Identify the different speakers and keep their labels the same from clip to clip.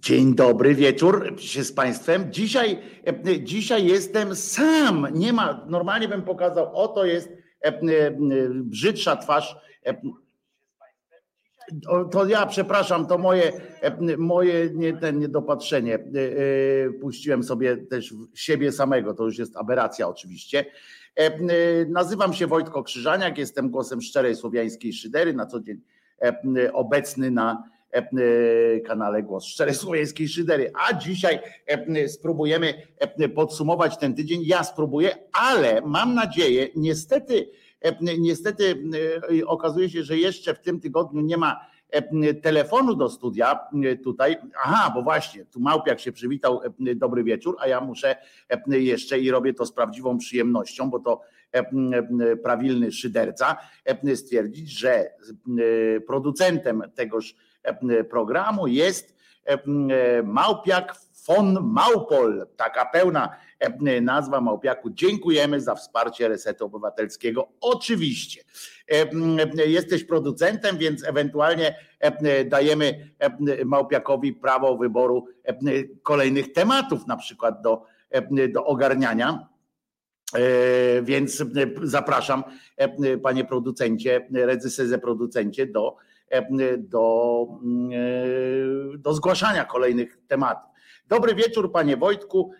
Speaker 1: Dzień dobry wieczór się z Państwem. Dzisiaj, e, dzisiaj jestem sam. Nie ma, normalnie bym pokazał, oto jest e, e, brzydsza twarz. To ja przepraszam, to moje, moje nie, ten niedopatrzenie. Puściłem sobie też siebie samego, to już jest aberracja oczywiście. Nazywam się Wojtko Krzyżaniak, jestem głosem szczerej słowiańskiej szydery, na co dzień obecny na E, kanale Głos Szczerej Słowiańskiej Szydery. A dzisiaj spróbujemy podsumować ten tydzień. Ja spróbuję, ale mam nadzieję, niestety, niestety okazuje się, że jeszcze w tym tygodniu nie ma telefonu do studia tutaj. Aha, bo właśnie, tu Małpiak się przywitał, dobry wieczór, a ja muszę jeszcze i robię to z prawdziwą przyjemnością, bo to prawilny szyderca stwierdzić, że producentem tegoż programu jest e, e, Małpiak von Małpol, taka pełna nazwa Małpiaku. Dziękujemy za wsparcie Resetu Obywatelskiego. Oczywiście. Jesteś producentem, więc ewentualnie dajemy Małpiakowi prawo wyboru kolejnych tematów, na przykład do, do ogarniania. Więc zapraszam, panie producencie, rezyserze producencie, do do, do zgłaszania kolejnych tematów. Dobry wieczór, panie Wojtku.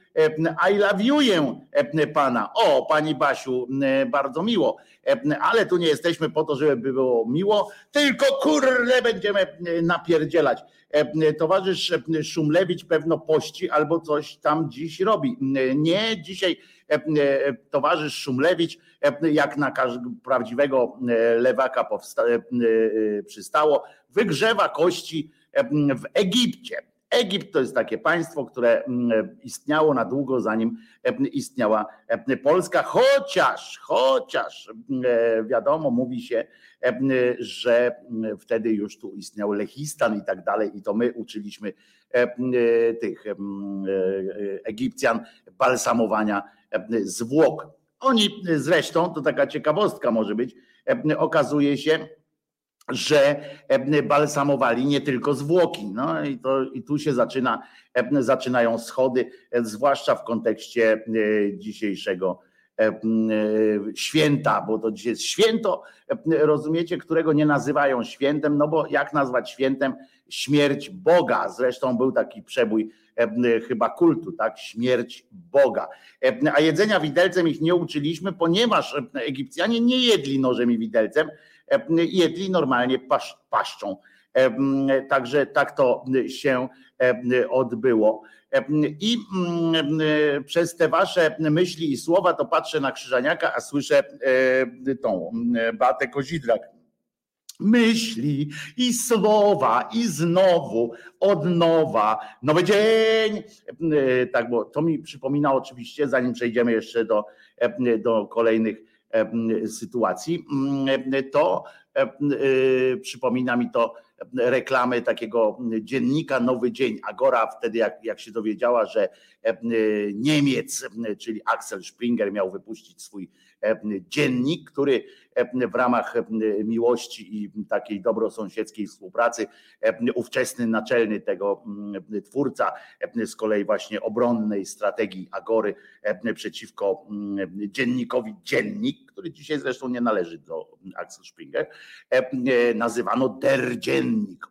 Speaker 1: I love you pana. O, pani Basiu, bardzo miło. Ale tu nie jesteśmy po to, żeby było miło, tylko kurle będziemy napierdzielać. Towarzysz Szumlewicz pewno pości albo coś tam dziś robi. Nie, dzisiaj towarzysz Szumlewicz jak na prawdziwego e, lewaka e, e, przystało, wygrzewa kości w Egipcie. Egipt to jest takie państwo, które istniało na długo, zanim istniała Polska, chociaż, chociaż wiadomo, mówi się, że wtedy już tu istniał Lechistan i tak dalej, i to my uczyliśmy tych Egipcjan balsamowania zwłok. Oni zresztą, to taka ciekawostka może być, e, okazuje się, że e, balsamowali nie tylko zwłoki. No i, to, i tu się zaczyna, e, zaczynają schody, zwłaszcza w kontekście dzisiejszego święta, bo to dzisiaj jest święto, rozumiecie, którego nie nazywają świętem, no bo jak nazwać świętem śmierć Boga? Zresztą był taki przebój E, chyba kultu, tak? Śmierć Boga. E, a jedzenia widelcem ich nie uczyliśmy, ponieważ Egipcjanie nie jedli nożem i widelcem, e, jedli normalnie pasz, paszczą. Także tak to się odbyło. I przez te wasze myśli i słowa to patrzę na Krzyżaniaka, a słyszę tą Batę Kozidrak myśli i słowa i znowu od nowa, nowy dzień. E, tak, bo to mi przypomina oczywiście, zanim przejdziemy jeszcze do, e, do kolejnych e, sytuacji, to przypomina mi to reklamy takiego dziennika Nowy Dzień. Agora wtedy, jak, jak się dowiedziała, że Niemiec, czyli Axel Springer miał wypuścić swój dziennik, który w ramach miłości i takiej dobrosąsiedzkiej współpracy ówczesny naczelny tego mm, twórca z kolei właśnie obronnej strategii Agory przeciwko mm, dziennikowi. Dziennik, który dzisiaj zresztą nie należy do Axel Springer, nazywano Der Dziennik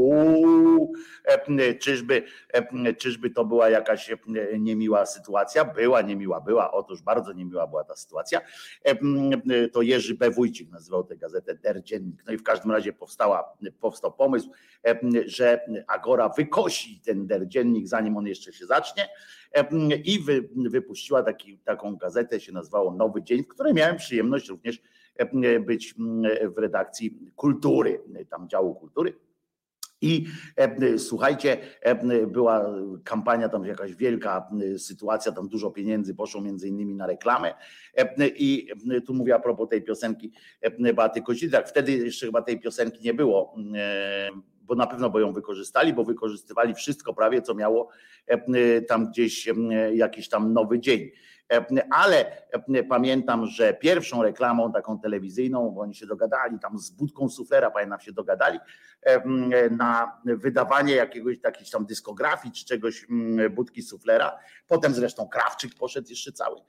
Speaker 1: uuu, e, czyżby, e, czyżby to była jakaś e, niemiła sytuacja? Była niemiła, była, otóż bardzo niemiła była ta sytuacja. To Jerzy B. Wójcik nazywał tę gazetę Der Dziennik. No i w każdym razie powstała, powstał pomysł, że Agora wykosi ten Der Dziennik, zanim on jeszcze się zacznie i wy, wypuściła taki, taką gazetę, się nazywało Nowy Dzień, w której miałem przyjemność również być w redakcji kultury, tam działu kultury. I e, słuchajcie, e, była kampania, tam jakaś wielka e, sytuacja, tam dużo pieniędzy poszło między innymi na reklamę. I tu mówię a propos tej piosenki Beaty Kozidrak. Wtedy jeszcze chyba tej piosenki nie było, bo na pewno bo ją wykorzystali, bo wykorzystywali wszystko prawie, co miało tam gdzieś jakiś tam nowy dzień ale pamiętam, że pierwszą reklamą taką telewizyjną, bo oni się dogadali, tam z budką suflera, pamiętam, się dogadali, na wydawanie jakiegoś takiej tam dyskografii czy czegoś budki suflera. Potem zresztą Krawczyk poszedł jeszcze cały.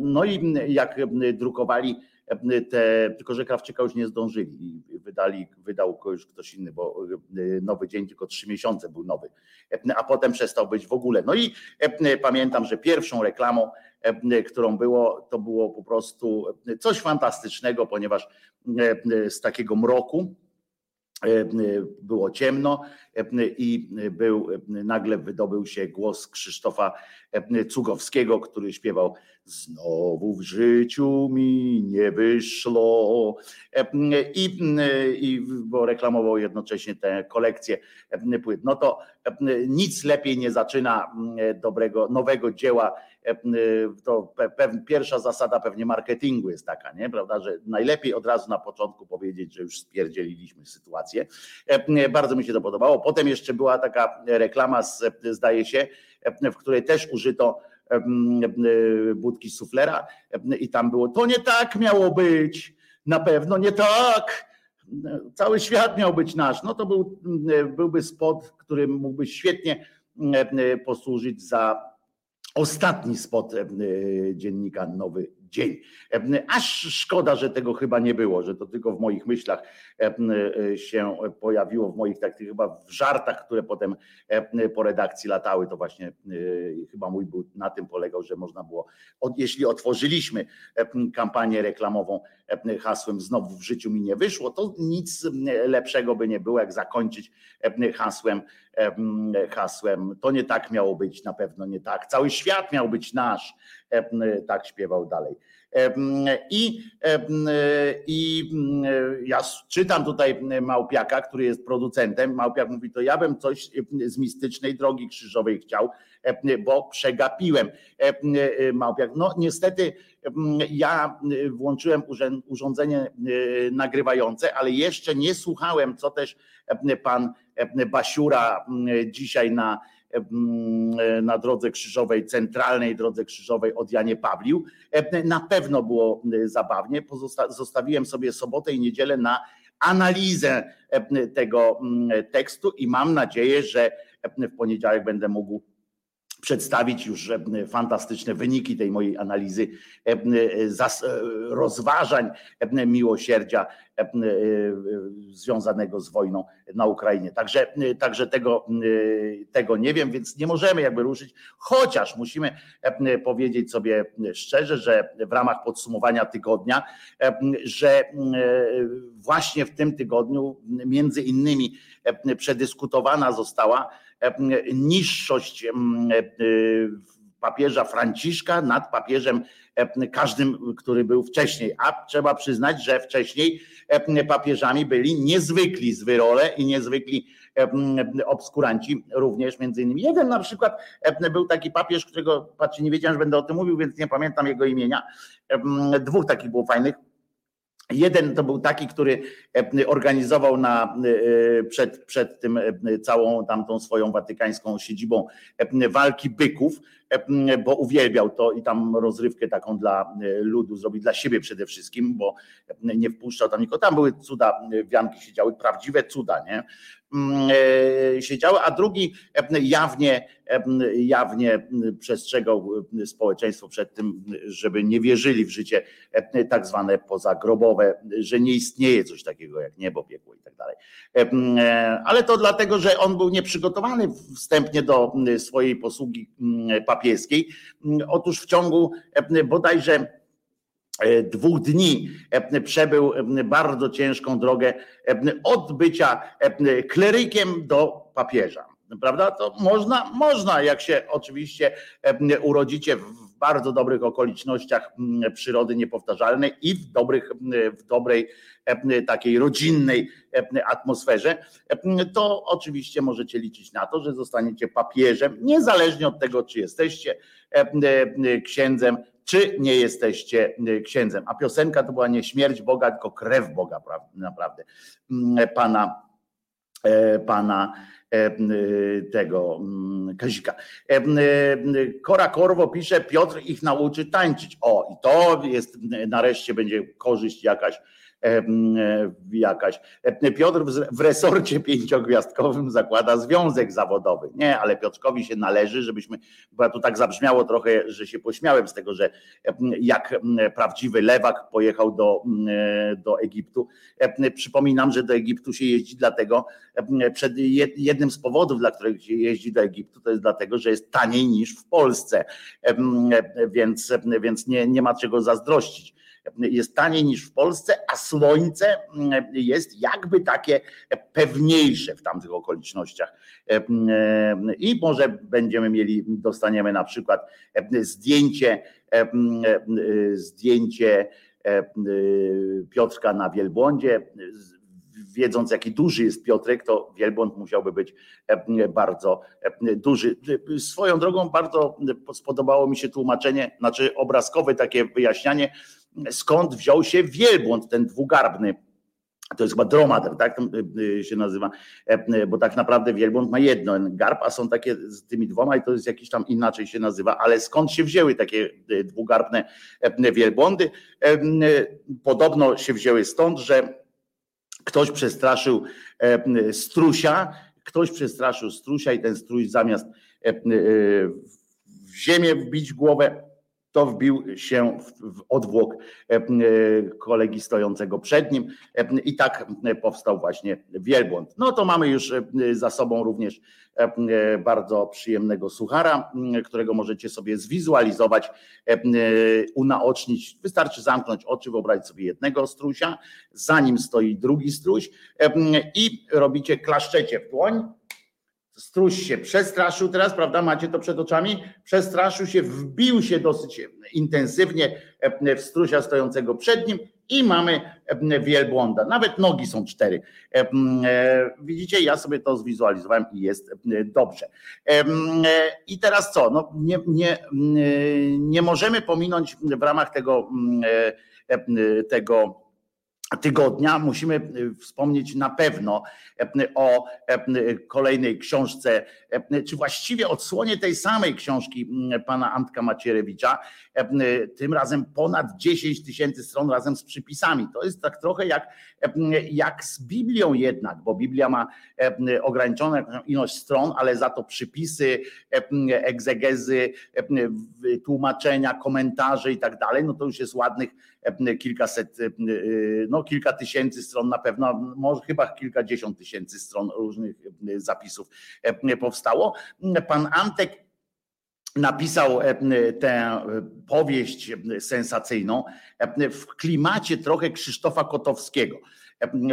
Speaker 1: No i jak drukowali te, tylko że Krawczyka już nie zdążyli i wydali, wydał go już ktoś inny, bo nowy dzień tylko trzy miesiące był nowy, a potem przestał być w ogóle. No i pamiętam, że pierwszą reklamą, którą było, to było po prostu coś fantastycznego, ponieważ z takiego mroku, było ciemno i był, nagle wydobył się głos Krzysztofa Cugowskiego, który śpiewał Znowu w życiu mi nie wyszło. I, i bo reklamował jednocześnie tę kolekcję płyt. No to nic lepiej nie zaczyna dobrego, nowego dzieła. To pierwsza zasada pewnie marketingu jest taka, nie? Prawda, że najlepiej od razu na początku powiedzieć, że już spierdzieliliśmy sytuację. Bardzo mi się to podobało. Potem jeszcze była taka reklama, zdaje się, w której też użyto budki suflera i tam było, to nie tak miało być, na pewno nie tak, cały świat miał być nasz. No to był, byłby spot, który mógłby świetnie posłużyć za ostatni spot dziennika Nowy dzień. Aż szkoda, że tego chyba nie było, że to tylko w moich myślach się pojawiło, w moich takich chyba w żartach, które potem po redakcji latały, to właśnie chyba mój był na tym polegał, że można było, jeśli otworzyliśmy kampanię reklamową hasłem znowu w życiu mi nie wyszło, to nic lepszego by nie było, jak zakończyć hasłem hasłem to nie tak miało być, na pewno nie tak. Cały świat miał być nasz, tak śpiewał dalej. I, I ja czytam tutaj Małpiaka, który jest producentem. Małpiak mówi, to ja bym coś z mistycznej drogi krzyżowej chciał, bo przegapiłem. Małpiak, no niestety ja włączyłem urządzenie nagrywające, ale jeszcze nie słuchałem, co też pan Basiura dzisiaj na na drodze krzyżowej, centralnej drodze krzyżowej od Janie Pawlił. Na pewno było zabawnie. Zostawiłem sobie sobotę i niedzielę na analizę tego tekstu i mam nadzieję, że w poniedziałek będę mógł przedstawić już fantastyczne wyniki tej mojej analizy rozważań miłosierdzia związanego z wojną na Ukrainie. Także, także tego, tego nie wiem, więc nie możemy jakby ruszyć, chociaż musimy powiedzieć sobie szczerze, że w ramach podsumowania tygodnia, że właśnie w tym tygodniu między innymi przedyskutowana została niższość papieża Franciszka nad papieżem każdym, który był wcześniej. A trzeba przyznać, że wcześniej papieżami byli niezwykli zwyrole i niezwykli obskuranci również między innymi. Jeden na przykład był taki papież, którego, patrzcie, nie wiedziałem, że będę o tym mówił, więc nie pamiętam jego imienia. Dwóch takich było fajnych Jeden to był taki, który e, organizował na, e, przed, przed tym e, całą tamtą swoją watykańską siedzibą walki byków, bo uwielbiał to i tam rozrywkę taką dla ludu zrobić, dla siebie przede wszystkim, bo nie wpuszczał tam nikogo. Tam były cuda, wianki się działy, prawdziwe cuda, nie? Mm, e, siedziały, a drugi e, jawnie, e, jawnie przestrzegał społeczeństwo przed tym, żeby nie wierzyli w życie tak zwane pozagrobowe, że nie istnieje coś takiego jak niebo, piekło i tak dalej. Ale to dlatego, że on był nieprzygotowany wstępnie do swojej posługi papieskiej. Otóż w ciągu bodajże dwóch dni e, przebył e, bardzo ciężką drogę od bycia klerykiem do papieża. Prawda? To można, można, jak się oczywiście urodzicie w bardzo dobrych okolicznościach przyrody niepowtarzalnej i w dobrych, w dobrej takiej rodzinnej atmosferze, to oczywiście możecie liczyć na to, że zostaniecie papieżem, niezależnie od tego, czy jesteście księdzem czy nie jesteście y, księdzem. A piosenka to była nie śmierć Boga, tylko krew Boga, naprawdę, pana pana tego Kazika. Kora Korwo pisze, Piotr ich nauczy tańczyć. O, i to jest nareszcie będzie korzyść jakaś jakaś. Piotr w resorcie pięciogwiazdkowym zakłada związek zawodowy. Nie, ale Piotrkowi się należy, żebyśmy, bo tu tak zabrzmiało trochę, że się pośmiałem z tego, że jak prawdziwy lewak pojechał do, do Egiptu. Przypominam, że do Egiptu się jeździ dlatego, przed jednym z powodów, dla których się jeździ do Egiptu, to jest dlatego, że jest taniej niż w Polsce, więc, więc nie, nie ma czego zazdrościć jest taniej niż w Polsce, a słońce mm, jest jakby takie pewniejsze w tamtych okolicznościach. I może będziemy mieli, dostaniemy na przykład zdjęcie, zdjęcie Piotrka na wielbłądzie. Wiedząc, jaki duży jest Piotrek, to wielbłąd musiałby być bardzo duży. Swoją drogą bardzo spodobało mi się tłumaczenie, znaczy obrazkowe takie wyjaśnianie skąd wziął się wielbłąd, ten dwugarbny. To jest chyba dromader, tak? Y, y, się nazywa, e, bo tak naprawdę wielbłąd ma jedno garb, a są takie z tymi dwoma i to jest jakiś tam inaczej się nazywa, ale skąd się wzięły takie y, dwugarbne e, wielbłądy? E, podobno się wzięły stąd, że ktoś przestraszył strusia, ktoś przestraszył strusia i ten struś zamiast w ziemię wbić głowę, to wbił się w odwłok e, e, kolegi stojącego przed nim e, i tak powstał właśnie wielbłąd. No to mamy już za sobą również bardzo przyjemnego suchara, którego możecie sobie zwizualizować, unaocznić. Wystarczy zamknąć oczy, wyobrazić sobie jednego strusia, za nim stoi drugi struś i robicie klaszczecie w dłoń Struś się przestraszył teraz, prawda? Macie to przed oczami? Przestraszył się, wbił się dosyć intensywnie w strusia stojącego przed nim i mamy wielbłąda. Nawet nogi są cztery. E, widzicie, ja sobie to zwizualizowałem i jest dobrze. I teraz co? No, nie, nie, nie możemy pominąć w ramach tego, tego tygodnia musimy y, wspomnieć na pewno y, o y, kolejnej książce, czy właściwie odsłonie tej samej książki mm, pana Antka Macierewicza, tym razem ponad 10 tysięcy stron razem z przypisami. To jest tak trochę jak, jak z Biblią jednak, bo Biblia ma ograniczoną ilość stron, ale za to przypisy, egzegezy, tłumaczenia, komentarze i tak dalej, no to już jest ładnych kilkaset, no kilka tysięcy stron na pewno, może chyba kilkadziesiąt tysięcy stron różnych zapisów powstało. Pan Antek napisał tę powieść sensacyjną w klimacie trochę Krzysztofa Kotowskiego.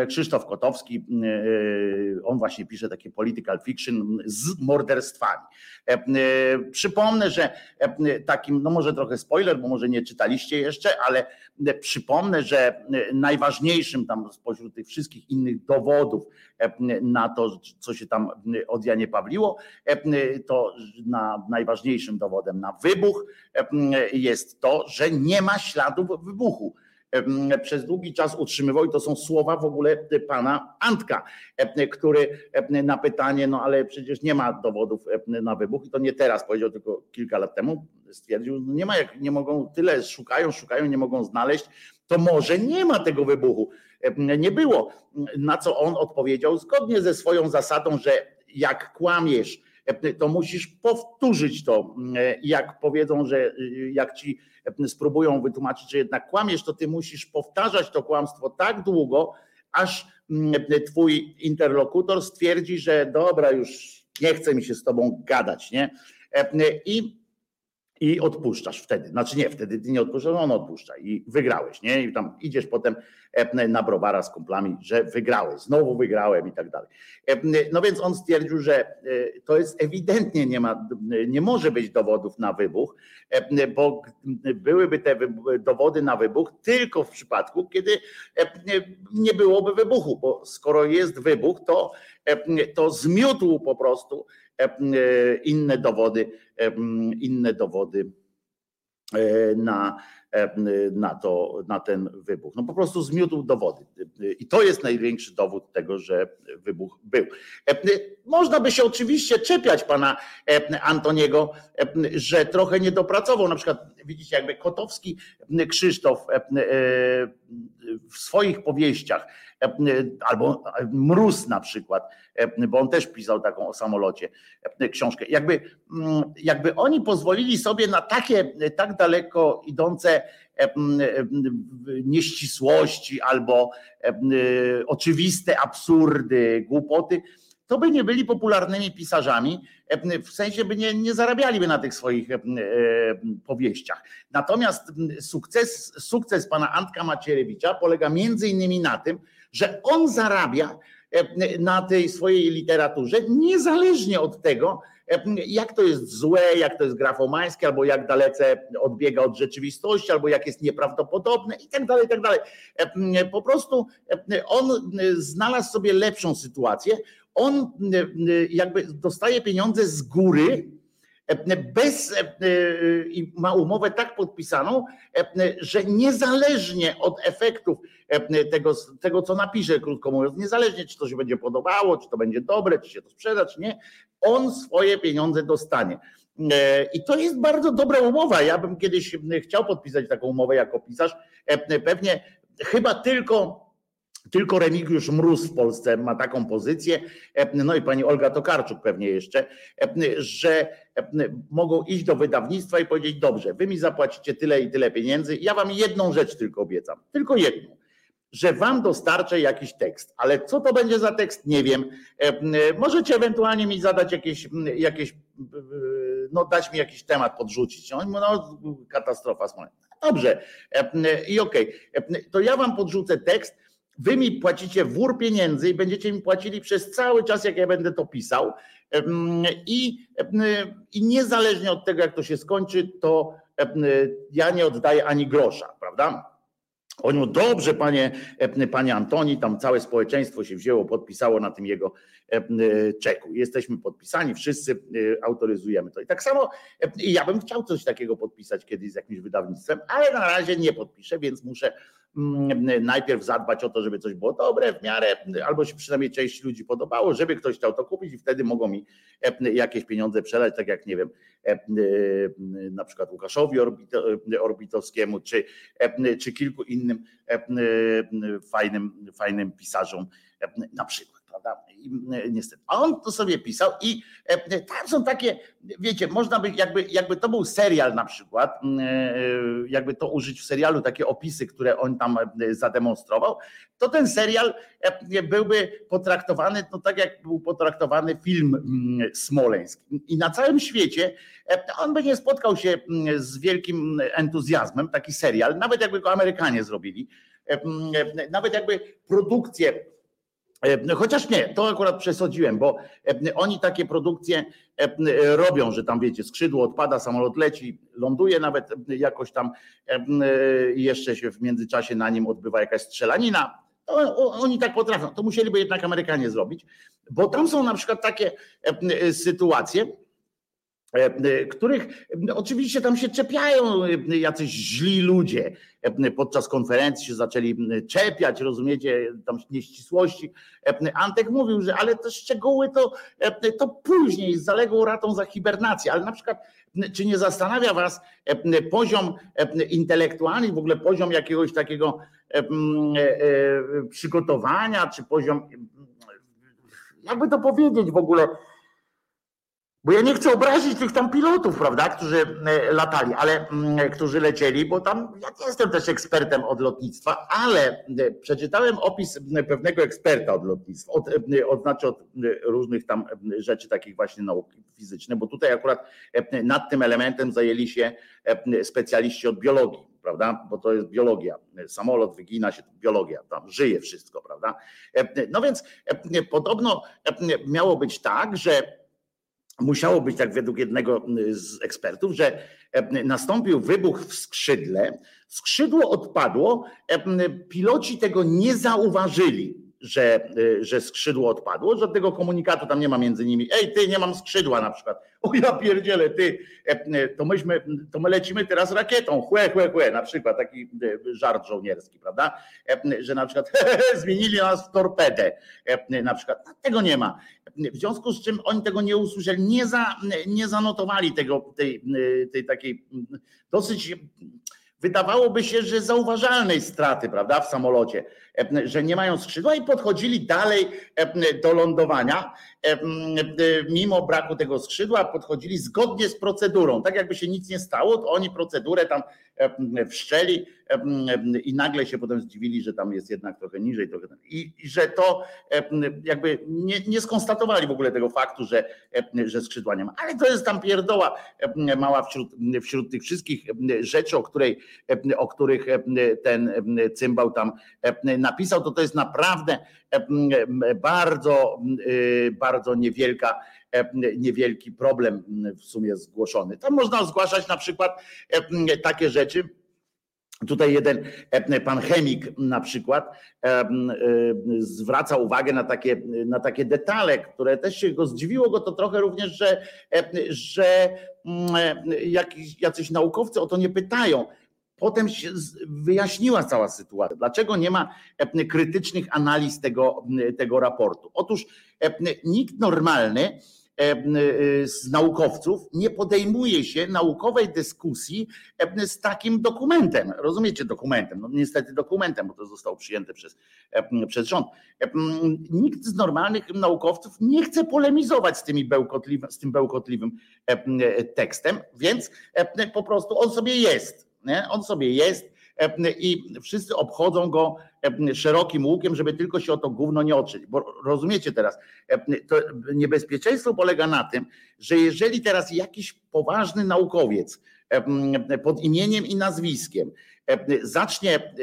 Speaker 1: Krzysztof Kotowski, e, on właśnie pisze takie political fiction z morderstwami. E, przypomnę, że takim, no może trochę spoiler, bo może nie czytaliście jeszcze, ale przypomnę, że najważniejszym tam spośród tych wszystkich innych dowodów na to, co się tam od Janie Pawliło, to na najważniejszym dowodem na wybuch jest to, że nie ma śladów wybuchu przez długi czas utrzymywał, i to są słowa w ogóle pana Antka, który na pytanie, no ale przecież nie ma dowodów na wybuch, i to nie teraz powiedział, tylko kilka lat temu stwierdził, no nie ma, jak nie mogą, tyle szukają, szukają, nie mogą znaleźć, to może nie ma tego wybuchu. Nie było. Na co on odpowiedział, zgodnie ze swoją zasadą, że jak kłamiesz, to musisz powtórzyć to. Jak powiedzą, że jak ci spróbują wytłumaczyć, że jednak kłamiesz, to ty musisz powtarzać to kłamstwo tak długo, aż twój interlokutor stwierdzi, że dobra, już nie chce mi się z tobą gadać, nie? I i odpuszczasz wtedy. Znaczy nie, wtedy ty nie odpuszczasz, on odpuszcza i wygrałeś, nie? I tam idziesz potem na browara z kumplami, że wygrałeś, znowu wygrałem i tak dalej. No więc on stwierdził, że e, to jest ewidentnie nie ma, nie może być dowodów na wybuch, bo byłyby te dowody na wybuch tylko w przypadku, kiedy nie byłoby wybuchu, bo skoro jest wybuch, to, to zmiótł po prostu inne dowody, inne dowody na, na, to, na ten wybuch. No po prostu zmiótł dowody. I to jest największy dowód tego, że wybuch był. Można by się oczywiście czepiać pana Antoniego, że trochę nie dopracował. Na przykład widzicie, jakby Kotowski Krzysztof w swoich powieściach albo Mróz na przykład, bo on też pisał taką o samolocie książkę. Jakby, jakby oni pozwolili sobie na takie tak daleko idące nieścisłości albo oczywiste absurdy, głupoty, to by nie byli popularnymi pisarzami, w sensie by nie, nie zarabialiby na tych swoich powieściach. Natomiast sukces, sukces pana Antka Macierewicza polega między innymi na tym, że on zarabia na tej swojej literaturze, niezależnie od tego, jak to jest złe, jak to jest grafomańskie, albo jak dalece odbiega od rzeczywistości, albo jak jest nieprawdopodobne i tak dalej, i tak dalej. Po prostu on znalazł sobie lepszą sytuację. On jakby dostaje pieniądze z góry, bez i ma umowę tak podpisaną, że niezależnie od efektów tego, tego, co napisze, krótko mówiąc, niezależnie czy to się będzie podobało, czy to będzie dobre, czy się to sprzeda, czy nie, on swoje pieniądze dostanie. I to jest bardzo dobra umowa. Ja bym kiedyś chciał podpisać taką umowę jako pisarz. Pewnie chyba tylko tylko Remigiusz Mróz w Polsce ma taką pozycję, no i pani Olga Tokarczuk pewnie jeszcze, że mogą iść do wydawnictwa i powiedzieć: Dobrze, wy mi zapłacicie tyle i tyle pieniędzy. Ja wam jedną rzecz tylko obiecam, tylko jedną że wam dostarczę jakiś tekst, ale co to będzie za tekst, nie wiem. Możecie ewentualnie mi zadać jakieś, jakieś no dać mi jakiś temat podrzucić. No, no katastrofa Dobrze i okej, okay. to ja wam podrzucę tekst, wy mi płacicie wór pieniędzy i będziecie mi płacili przez cały czas, jak ja będę to pisał i, i niezależnie od tego, jak to się skończy, to ja nie oddaję ani grosza, prawda? Oni dobrze, panie, panie Antoni, tam całe społeczeństwo się wzięło, podpisało na tym jego czeku. Jesteśmy podpisani, wszyscy autoryzujemy to. I tak samo ja bym chciał coś takiego podpisać kiedyś z jakimś wydawnictwem, ale na razie nie podpiszę, więc muszę najpierw zadbać o to, żeby coś było dobre w miarę, albo się przynajmniej części ludzi podobało, żeby ktoś chciał to kupić i wtedy mogą mi e, jakieś pieniądze przelać, tak jak nie wiem, e, e, na przykład Łukaszowi Orbitowskiemu, czy, czy kilku innym fajnym, fajnym pisarzom na przykład prawda? I, e, niestety. A on to sobie pisał i e, tam są takie, wiecie, można by, jakby, jakby to był serial na przykład, e, jakby to użyć w serialu, takie opisy, które on tam zademonstrował, to ten serial byłby potraktowany, no tak jak był potraktowany film Smoleńsk. I na całym świecie on by nie spotkał się z wielkim entuzjazmem, taki serial, nawet jakby go Amerykanie zrobili, nawet jakby produkcję E, chociaż nie, to akurat przesadziłem, bo e, oni takie produkcje e, robią, że tam wiecie, skrzydło odpada, samolot leci, ląduje nawet jakoś tam, jeszcze się w międzyczasie na nim odbywa jakaś strzelanina. Oni tak potrafią. To musieliby jednak Amerykanie zrobić, bo tam są na przykład takie sytuacje, E, e, których e, oczywiście tam się czepiają jacyś źli ludzie. Podczas konferencji się zaczęli czepiać, rozumiecie, tam nieścisłości. Antek mówił, że ale te szczegóły to, to później z zaległą ratą za hibernację, ale na przykład czy nie zastanawia was poziom intelektualny, w ogóle poziom jakiegoś takiego przygotowania, czy poziom, jakby to powiedzieć w ogóle, bo ja nie chcę obrazić tych tam pilotów, prawda, którzy e, latali, ale mm, którzy lecieli, bo tam ja nie jestem też ekspertem od lotnictwa, ale e, przeczytałem opis pewnego eksperta od lotnictwa, od, e, od, znaczy od różnych tam rzeczy takich właśnie nauk fizycznych, bo tutaj akurat nad tym elementem zajęli się specjaliści od biologii, prawda, bo to jest biologia. Samolot wygina się, biologia, tam żyje wszystko, prawda. No więc podobno miało być tak, że musiało być tak według jednego z ekspertów, że nastąpił wybuch w skrzydle, skrzydło odpadło, piloci tego nie zauważyli. że, że skrzydło odpadło, żadnego komunikatu tam nie ma między nimi. Ej, ty, nie mam skrzydła na przykład. O ja pierdzielę, ty, to myśmy, to my lecimy teraz rakietą, chłe, chłe, chłe, na przykład taki żart żołnierski, prawda? Że na przykład zmienili nas w torpedę, na przykład. Tego nie ma. W związku z czym oni tego nie usłyszeli, nie, za, nie zanotowali tego, tej, tej takiej dosyć wydawałoby się, że zauważalnej straty, prawda, w samolocie, że nie mają skrzydła i podchodzili dalej do lądowania, mimo braku tego skrzydła, podchodzili zgodnie z procedurą. Tak jakby się nic nie stało, to oni procedurę tam wszczeli i nagle się potem zdziwili, że tam jest jednak trochę niżej. Trochę, i, że to jakby nie, nie skonstatowali w ogóle tego faktu, że, że skrzydła nie ma. Ale to jest tam pierdoła mała wśród, wśród tych wszystkich rzeczy, o, której, o których ten cymbał tam napisał, to to jest naprawdę bardzo, bardzo niewielka niewielki problem w sumie zgłoszony. Tam można zgłaszać na przykład takie rzeczy, Tutaj jeden pan chemik na przykład zwraca uwagę na takie, na takie detale, które też się go zdziwiło go to trochę również, że, że jakiś, jacyś naukowcy o to nie pytają. Potem się wyjaśniła cała sytuacja. Dlaczego nie ma krytycznych analiz tego, tego raportu? Otóż nikt normalny z naukowców nie podejmuje się naukowej dyskusji z takim dokumentem. Rozumiecie dokumentem? No niestety dokumentem, bo to zostało przyjęte przez, przez rząd. Nikt z normalnych naukowców nie chce polemizować z, tymi z tym bełkotliwym tekstem, więc po prostu on sobie jest nie? On sobie jest i wszyscy obchodzą go szerokim łukiem, żeby tylko się o to gówno nie otrzeć. Bo rozumiecie teraz, to niebezpieczeństwo polega na tym, że jeżeli teraz jakiś poważny naukowiec pod imieniem i nazwiskiem zacznie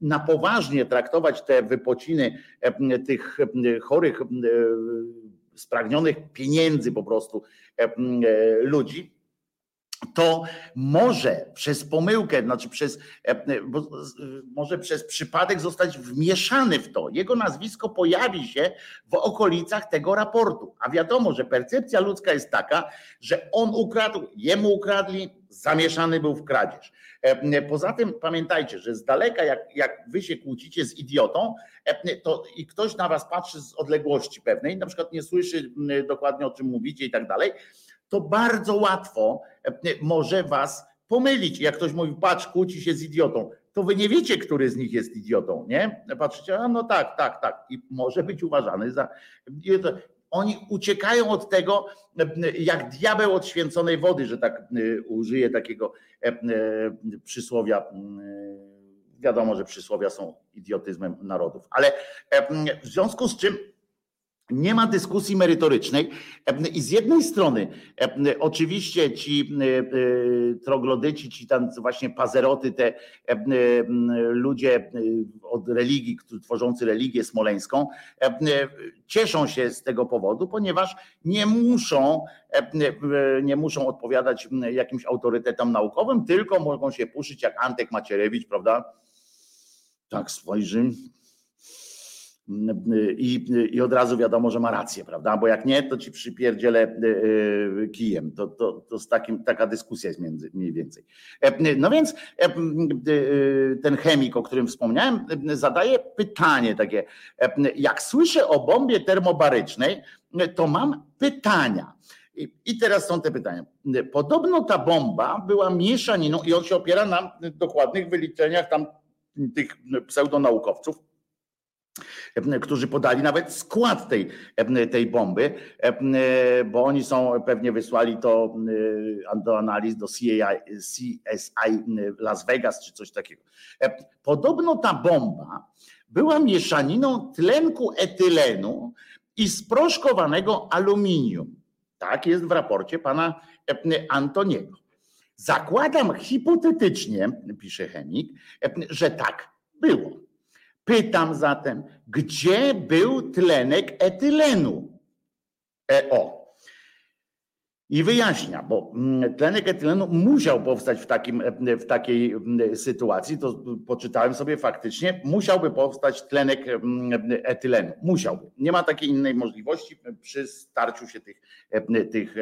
Speaker 1: na poważnie traktować te wypociny tych chorych, spragnionych pieniędzy po prostu ludzi, to może przez pomyłkę, znaczy przez, e, może przez przypadek zostać wmieszany w to. Jego nazwisko pojawi się w okolicach tego raportu. A wiadomo, że percepcja ludzka jest taka, że on ukradł, jemu ukradli, zamieszany był w kradzież. E, poza tym pamiętajcie, że z daleka, jak, jak wy się kłócicie z idiotą, e, to i ktoś na was patrzy z odległości pewnej, na przykład nie słyszy dokładnie o czym mówicie i tak dalej, to bardzo łatwo e, może was pomylić. Jak ktoś mówi, patrz, kłóci się z idiotą, to wy nie wiecie, który z nich jest idiotą, nie? Patrzycie, a no tak, tak, tak. I może być uważany za. Oni uciekają od tego, e, jak diabeł od święconej wody, że tak e, użyję takiego przysłowia. Wiadomo, że przysłowia są idiotyzmem narodów, ale w związku z czym nie ma dyskusji merytorycznej i z jednej strony oczywiście ci troglodyci, ci tam właśnie pazeroty, te ludzie od religii, tworzący religię smoleńską, cieszą się z tego powodu, ponieważ nie muszą, nie muszą odpowiadać jakimś autorytetom naukowym, tylko mogą się puszyć jak Antek Macierewicz, prawda? Tak spojrzy, i, I od razu wiadomo, że ma rację, prawda? Bo jak nie, to ci przypierdzielę e, e, kijem. To, to, to z takim, taka dyskusja jest między, mniej więcej. E, no więc ten chemik, o którym wspomniałem, zadaje pytanie takie. Jak słyszę o bombie termobarycznej, to mam pytania. I teraz są te pytania. Podobno ta bomba była mieszaniną, i on się opiera na dokładnych wyliczeniach tam tych pseudonaukowców, którzy podali nawet skład tej, tej bomby, bo oni są, pewnie wysłali to do analiz do CSI Las Vegas czy coś takiego. Podobno ta bomba była mieszaniną tlenku etylenu i sproszkowanego aluminium. Tak jest w raporcie pana Antoniego. Zakładam hipotetycznie, pisze chemik, że tak było. Pytam zatem, gdzie był tlenek etylenu? EO. I wyjaśnia, bo mm, tlenek etylenu musiał powstać w, takim, w takiej mm, sytuacji, to poczytałem sobie faktycznie, musiałby powstać tlenek mm, etylenu. Musiałby. Nie ma takiej innej możliwości przy starciu się tych, tych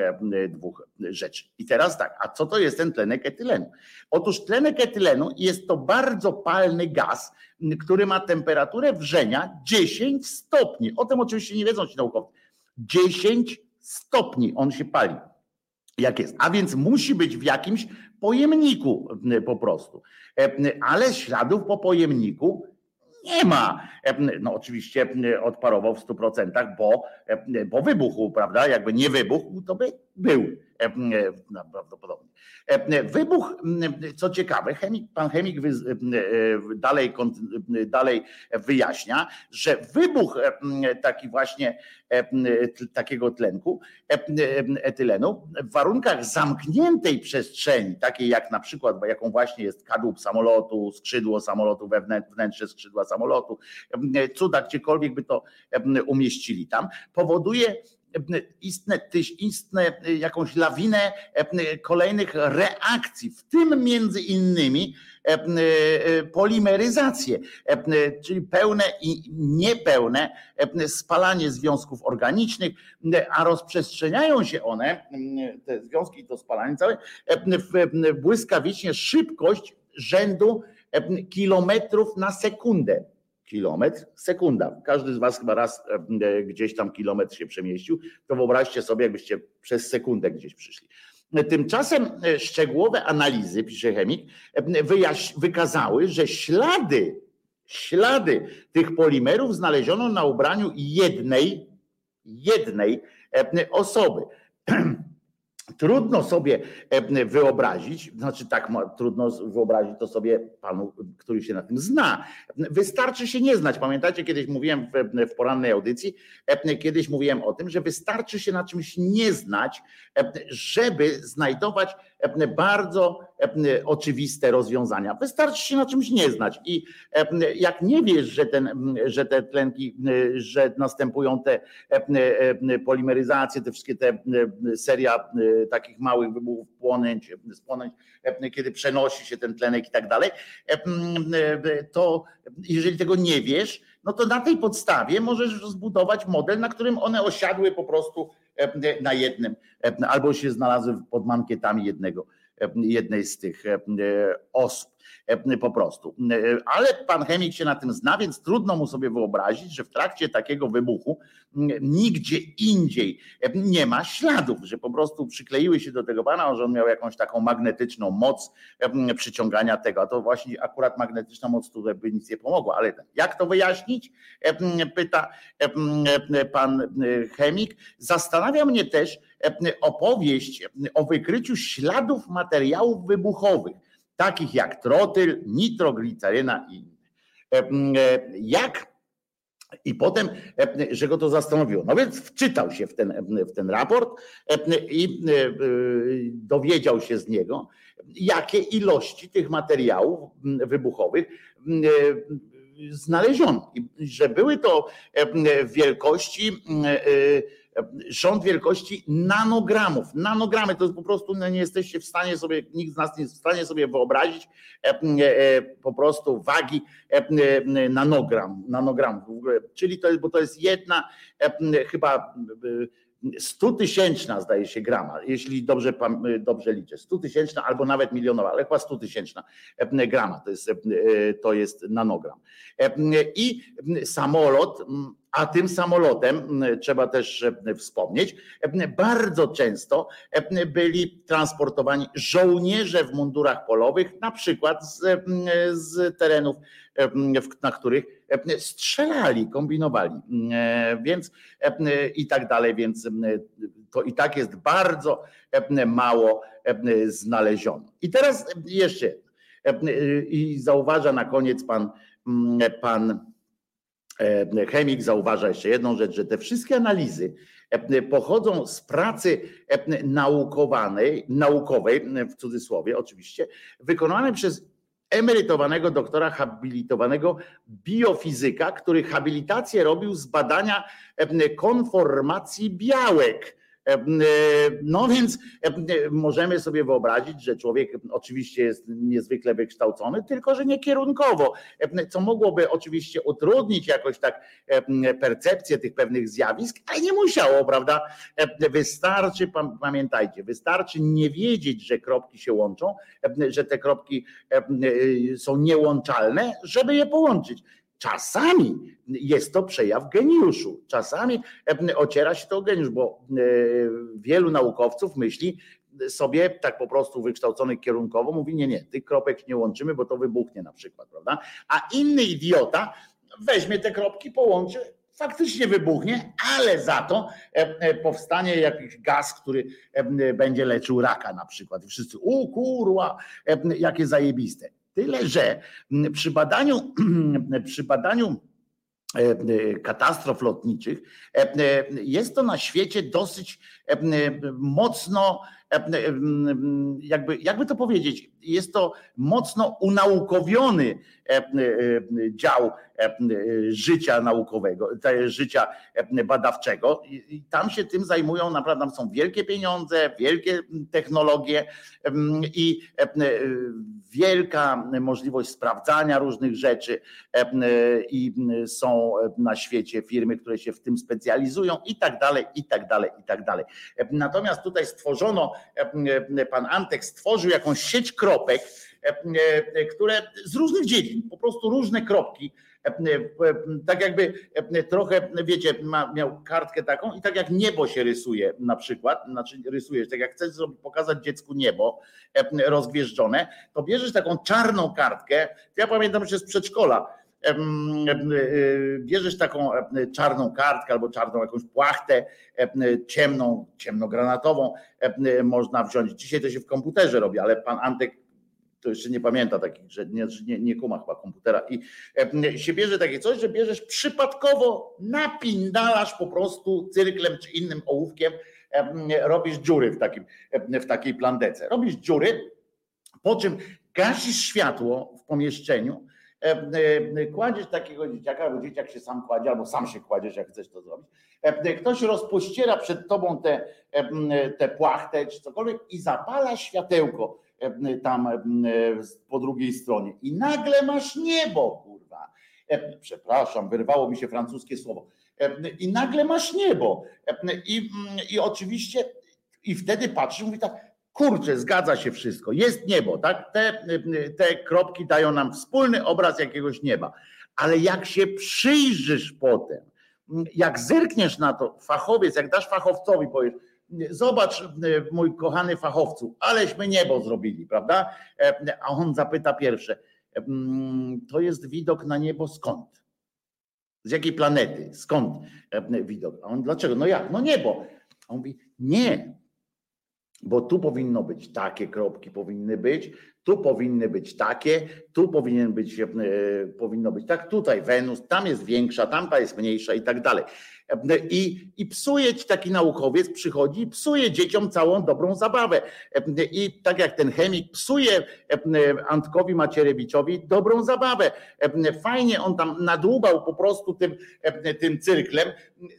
Speaker 1: dwóch rzeczy. I teraz tak, a co to jest ten tlenek etylenu? Otóż tlenek etylenu jest to bardzo palny gaz, który ma temperaturę wrzenia 10 stopni. O tym oczywiście nie wiedzą ci naukowcy. 10 stopni on się pali jak jest. A więc musi być w jakimś pojemniku po prostu. E, ale śladów po pojemniku nie ma. E, no oczywiście odparował w 100%, bo, e, bo wybuchł, prawda? Jakby nie wybuchł, to by był no, prawdopodobnie. Wybuch, co ciekawe, chemik, pan chemik dalej, dalej wyjaśnia, że wybuch taki właśnie takiego tlenku, etylenu, w warunkach zamkniętej przestrzeni, takiej jak na przykład, jaką właśnie jest kadłub samolotu, skrzydło samolotu, wewnętrzne skrzydła samolotu, cuda, gdziekolwiek by to umieścili tam, powoduje istne, istne jakąś lawinę kolejnych reakcji, w tym między innymi polimeryzację, czyli pełne i niepełne spalanie związków organicznych, a rozprzestrzeniają się one, te związki i to spalanie całe, błyskawicznie szybkość rzędu kilometrów na sekundę kilometr, sekunda. Każdy z Was chyba raz e, gdzieś tam kilometr się przemieścił, to wyobraźcie sobie, jakbyście przez sekundę gdzieś przyszli. Tymczasem e, szczegółowe analizy, pisze chemik, e, wykazały, że ślady, ślady tych polimerów znaleziono na ubraniu jednej, jednej osoby. Trudno sobie e, wyobrazić, znaczy tak trudno wyobrazić to sobie panu, który się na tym zna. Wystarczy się nie znać. Pamiętacie, kiedyś mówiłem w, porannej audycji, e, kiedyś mówiłem o tym, że wystarczy się na czymś nie znać, e, żeby znajdować bardzo oczywiste rozwiązania. Wystarczy się na czymś nie znać. I jak nie wiesz, że, ten, że te tlenki, że następują te polimeryzacje, te wszystkie te seria takich małych wybuchów płonęć, spłonęć, kiedy przenosi się ten tlenek i tak dalej, to jeżeli tego nie wiesz, no to na tej podstawie możesz zbudować model, na którym one osiadły po prostu na jednym, albo się znalazły pod mankietami jednego, jednej z tych osób. E, po prostu. E, ale pan chemik się na tym zna, więc trudno mu sobie wyobrazić, że w trakcie takiego wybuchu nigdzie indziej e, nie ma śladów, że po prostu przykleiły się do tego pana, że on miał jakąś taką magnetyczną moc przyciągania tego. A to właśnie akurat magnetyczna moc tutaj by nic nie pomogła. Ale jak to wyjaśnić? Pyta pan chemik. Zastanawia mnie też opowieść o wykryciu śladów materiałów wybuchowych takich jak trotyl, nitrogliceryna i inne. Jak i potem, że go to zastanowiło. No więc wczytał się w ten, w ten raport i dowiedział się z niego, jakie ilości tych materiałów wybuchowych znaleziono. Że były to wielkości rząd wielkości nanogramów. Nanogramy to jest po prostu no nie jesteście w stanie sobie, nikt z nas nie jest w stanie sobie wyobrazić e, e, po prostu wagi e, nanogram, nanogramów. Czyli to jest, bo to jest jedna chyba 100 tysięczna zdaje się grama, jeśli dobrze, dobrze liczę, 100 tysięczna albo nawet milionowa, ale chyba 100 tysięczna grama to jest, to jest nanogram. I samolot a tym samolotem, trzeba też wspomnieć, bardzo często byli transportowani żołnierze w mundurach polowych, na przykład z, z terenów, na których strzelali, kombinowali, więc i tak dalej, więc to i tak jest bardzo mało znaleziono. I teraz jeszcze i zauważa na koniec pan, pan E, chemik zauważa jeszcze jedną rzecz, że te wszystkie analizy e, pochodzą z pracy e, naukowanej, naukowej, w cudzysłowie oczywiście, wykonanej przez emerytowanego doktora habilitowanego biofizyka, który habilitację robił z badania konformacji białek No więc możemy sobie wyobrazić, że człowiek oczywiście jest niezwykle wykształcony, tylko że nie kierunkowo, co mogłoby oczywiście utrudnić jakoś tak percepcję tych pewnych zjawisk, ale nie musiało, prawda? Wystarczy, pamiętajcie, wystarczy nie wiedzieć, że kropki się łączą, że te kropki są niełączalne, żeby je połączyć. Czasami jest to przejaw geniuszu, czasami ociera się to o geniusz, bo wielu naukowców myśli sobie tak po prostu wykształconych kierunkowo, mówi nie, nie, tych kropek nie łączymy, bo to wybuchnie na przykład, prawda? A inny idiota weźmie te kropki, połączy, faktycznie wybuchnie, ale za to powstanie jakiś gaz, który będzie leczył raka na przykład. I wszyscy, u kurwa, jakie zajebiste. Tyle, że przy badaniu, przy badaniu e, e, katastrof lotniczych e, jest to na świecie dosyć mocno jakby, jakby to powiedzieć, jest to mocno unaukowiony dział życia naukowego, życia badawczego i tam się tym zajmują, naprawdę tam są wielkie pieniądze, wielkie technologie i wielka możliwość sprawdzania różnych rzeczy i są na świecie firmy, które się w tym specjalizują i tak dalej, i tak dalej, i tak dalej. Natomiast tutaj stworzono, pan Antek stworzył jakąś sieć kropek, które z różnych dziedzin, po prostu różne kropki, tak jakby trochę, wiecie, miał kartkę taką i tak jak niebo się rysuje na przykład, znaczy rysujesz, tak jak chcesz pokazać dziecku niebo rozgwieżdżone, to bierzesz taką czarną kartkę, ja pamiętam jeszcze z przedszkola, bierzesz taką czarną kartkę albo czarną jakąś płachtę ciemną, ciemnogranatową można wziąć. Dzisiaj to się w komputerze robi, ale pan Antek to jeszcze nie pamięta takich, że nie, nie, nie kuma chyba komputera i się bierze takie coś, że bierzesz przypadkowo, napindalasz po prostu cyrklem czy innym ołówkiem, robisz dziury w, takim, w takiej plandece. Robisz dziury, po czym gasisz światło w pomieszczeniu, kładziesz takiego dzieciaka, albo dzieciak się sam kładzie, albo sam się kładziesz, jak chcesz to zrobić. Ktoś rozpościera przed tobą tę te, te płachtę czy cokolwiek i zapala światełko tam po drugiej stronie. I nagle masz niebo, kurwa. Przepraszam, wyrwało mi się francuskie słowo. I nagle masz niebo. I, i oczywiście, i wtedy patrzysz, mówi tak, kurczę, zgadza się wszystko, jest niebo, tak? Te, te kropki dają nam wspólny obraz jakiegoś nieba. Ale jak się przyjrzysz potem, jak zerkniesz na to, fachowiec, jak dasz fachowcowi, powiesz, Zobacz, mój kochany fachowcu, aleśmy niebo zrobili, prawda? A on zapyta pierwsze, to jest widok na niebo skąd? Z jakiej planety? Skąd widok? A on dlaczego? No jak? No niebo. A on mówi, nie, bo tu powinno być takie kropki, powinny być, tu powinny być takie, tu powinien być, e, powinno być tak, tutaj Wenus, tam jest większa, tamta jest mniejsza i tak dalej. I, I psuje ci taki naukowiec, przychodzi i psuje dzieciom całą dobrą zabawę. I tak jak ten chemik psuje Antkowi Macierewiczowi dobrą zabawę. Fajnie on tam nadłubał po prostu tym, tym cyrklem.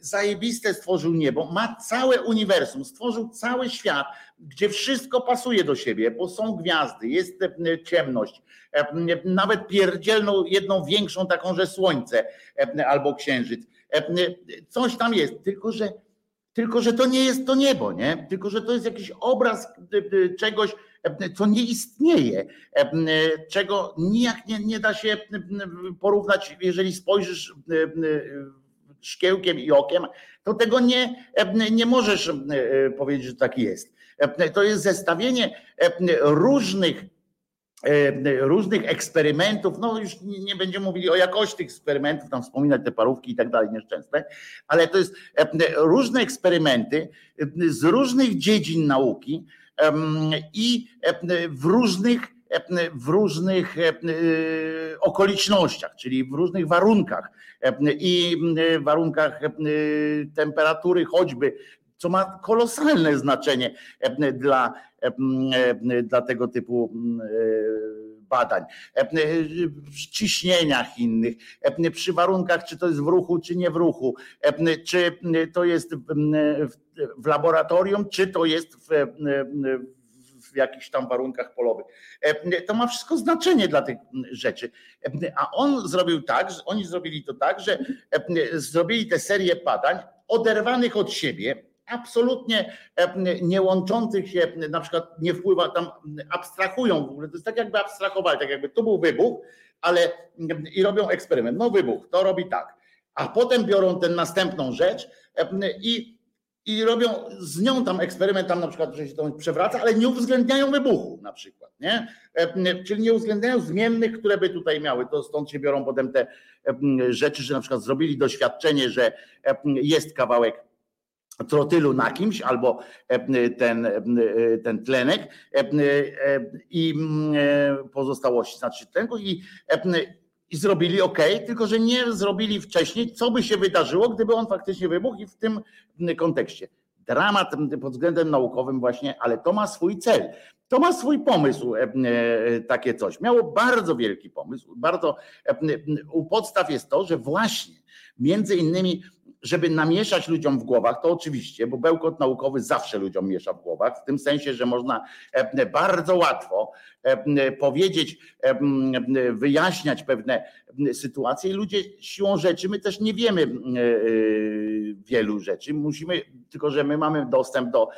Speaker 1: Zajebiste stworzył niebo, ma całe uniwersum, stworzył cały świat, gdzie wszystko pasuje do siebie, bo są gwiazdy, jest ciemność, nawet pierdzielną jedną większą taką, że słońce albo księżyc Coś tam jest, tylko że, tylko że to nie jest to niebo, nie? Tylko że to jest jakiś obraz czegoś, co nie istnieje, czego nijak nie, nie da się porównać, jeżeli spojrzysz szkiełkiem i okiem, to tego nie, nie możesz powiedzieć, że tak jest. To jest zestawienie różnych E, różnych eksperymentów, no już nie będziemy mówili o jakości tych eksperymentów, tam wspominać te parówki i tak dalej nieszczęsne, ale to jest e, różne eksperymenty e, z różnych dziedzin nauki i w różnych w różnych okolicznościach, czyli w różnych warunkach i warunkach temperatury choćby co ma kolosalne znaczenie dla, dla tego typu badań, ciśnieniach innych, przy warunkach, czy to jest w ruchu, czy nie w ruchu, czy to jest w laboratorium, czy to jest w, w jakichś tam warunkach polowych. To ma wszystko znaczenie dla tych rzeczy. A on zrobił tak, oni zrobili to tak, że zrobili tę serię badań oderwanych od siebie, absolutnie nie łączących się, na przykład nie wpływa tam, abstrahują w ogóle, to jest tak jakby abstrahowali, tak jakby tu był wybuch, ale i robią eksperyment. No wybuch, to robi tak. A potem biorą tę następną rzecz i i robią z nią tam eksperyment, tam na przykład, że się to przewraca, ale nie uwzględniają wybuchu na przykład, nie? E, czyli nie uwzględniają zmiennych, które by tutaj miały. To stąd się biorą potem te rzeczy, że na przykład zrobili doświadczenie, że jest kawałek trotylu na kimś albo ten, ten tlenek i pozostałości, znaczy tlenku i i zrobili ok, tylko że nie zrobili wcześniej, co by się wydarzyło, gdyby on faktycznie wybuchł i w tym kontekście. Dramat pod względem naukowym właśnie, ale to ma swój cel. To ma swój pomysł, e, e, takie coś. Miało bardzo wielki pomysł. Bardzo e, u podstaw jest to, że właśnie między innymi żeby namieszać ludziom w głowach, to oczywiście, bo bełkot naukowy zawsze ludziom miesza w głowach, w tym sensie, że można e, bardzo łatwo e, powiedzieć, e, wyjaśniać pewne sytuacje i ludzie siłą rzeczy, my też nie wiemy wielu rzeczy, musimy, tylko że my mamy dostęp do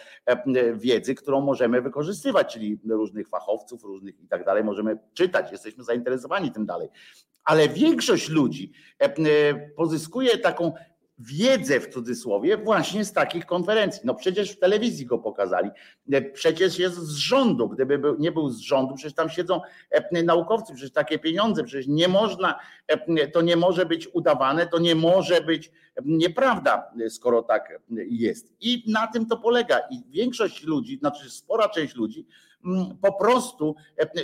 Speaker 1: wiedzy, którą możemy wykorzystywać, czyli różnych fachowców, różnych i tak dalej, możemy czytać, jesteśmy zainteresowani tym dalej. Ale większość ludzi pozyskuje taką wiedzę w cudzysłowie właśnie z takich konferencji. No przecież w telewizji go pokazali. E, przecież jest z rządu. Gdyby był, nie był z rządu, przecież tam siedzą e, naukowcy, przecież takie pieniądze, przecież nie można, e, to nie może być udawane, to nie może być nieprawda, skoro tak jest. I na tym to polega. I większość ludzi, znaczy spora część ludzi mm, po prostu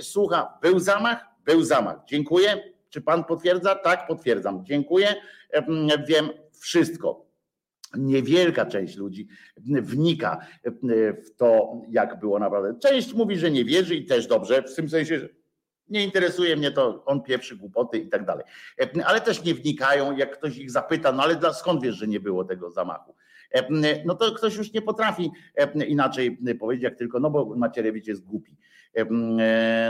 Speaker 1: słucha, był zamach, był zamach. Dziękuję. Czy pan potwierdza? Tak, potwierdzam. Dziękuję. Wiem, wszystko. Niewielka część ludzi wnika w to, jak było naprawdę. Część mówi, że nie wierzy i też dobrze, w tym sensie, że nie interesuje mnie to, on pieprzy głupoty i tak dalej. Ale też nie wnikają, jak ktoś ich zapyta, no ale dla, skąd wiesz, że nie było tego zamachu? No to ktoś już nie potrafi inaczej powiedzieć, jak tylko, no bo Macierewicz jest głupi. E,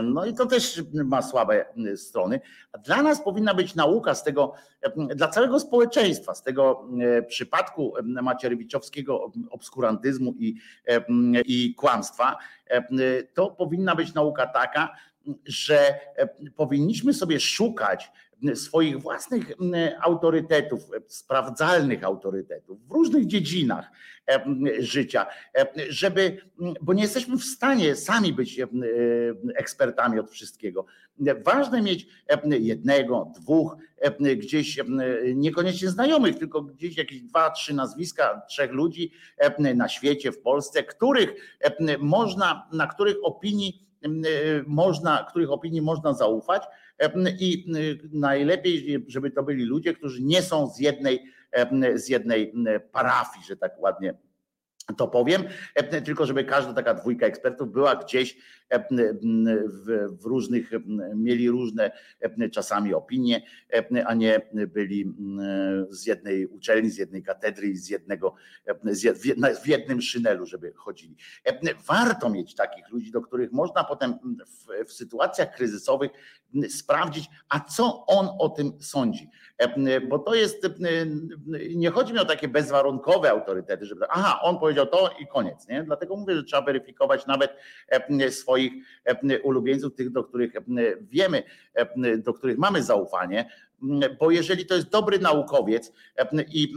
Speaker 1: no i to też ma słabe strony. Dla nas powinna być nauka z tego, dla całego społeczeństwa, z tego e, przypadku macierewiczowskiego obskurantyzmu i, i kłamstwa. To powinna być nauka taka, że powinniśmy sobie szukać swoich własnych autorytetów, sprawdzalnych autorytetów w różnych dziedzinach życia, żeby, bo nie jesteśmy w stanie sami być ekspertami od wszystkiego. Ważne mieć jednego, dwóch, gdzieś niekoniecznie znajomych, tylko gdzieś jakieś dwa, trzy nazwiska, trzech ludzi na świecie, w Polsce, których można, na których opinii można, których opinii można zaufać i najlepiej, żeby to byli ludzie, którzy nie są z jednej, z jednej parafii, że tak ładnie to powiem, tylko żeby każda taka dwójka ekspertów była gdzieś w, różnych, mieli różne czasami opinie, a nie byli z jednej uczelni, z jednej katedry, z jednego, w jednym szynelu, żeby chodzili. Warto mieć takich ludzi, do których można potem w, w sytuacjach kryzysowych sprawdzić, a co on o tym sądzi. Bo to jest, nie chodzi mi o takie bezwarunkowe autorytety, żeby aha, on powiedział to i koniec. Nie? Dlatego mówię, że trzeba weryfikować nawet swoje swoich e, ulubieńców, tych, do których e, wiemy, e, do których mamy zaufanie, bo jeżeli to jest dobry naukowiec i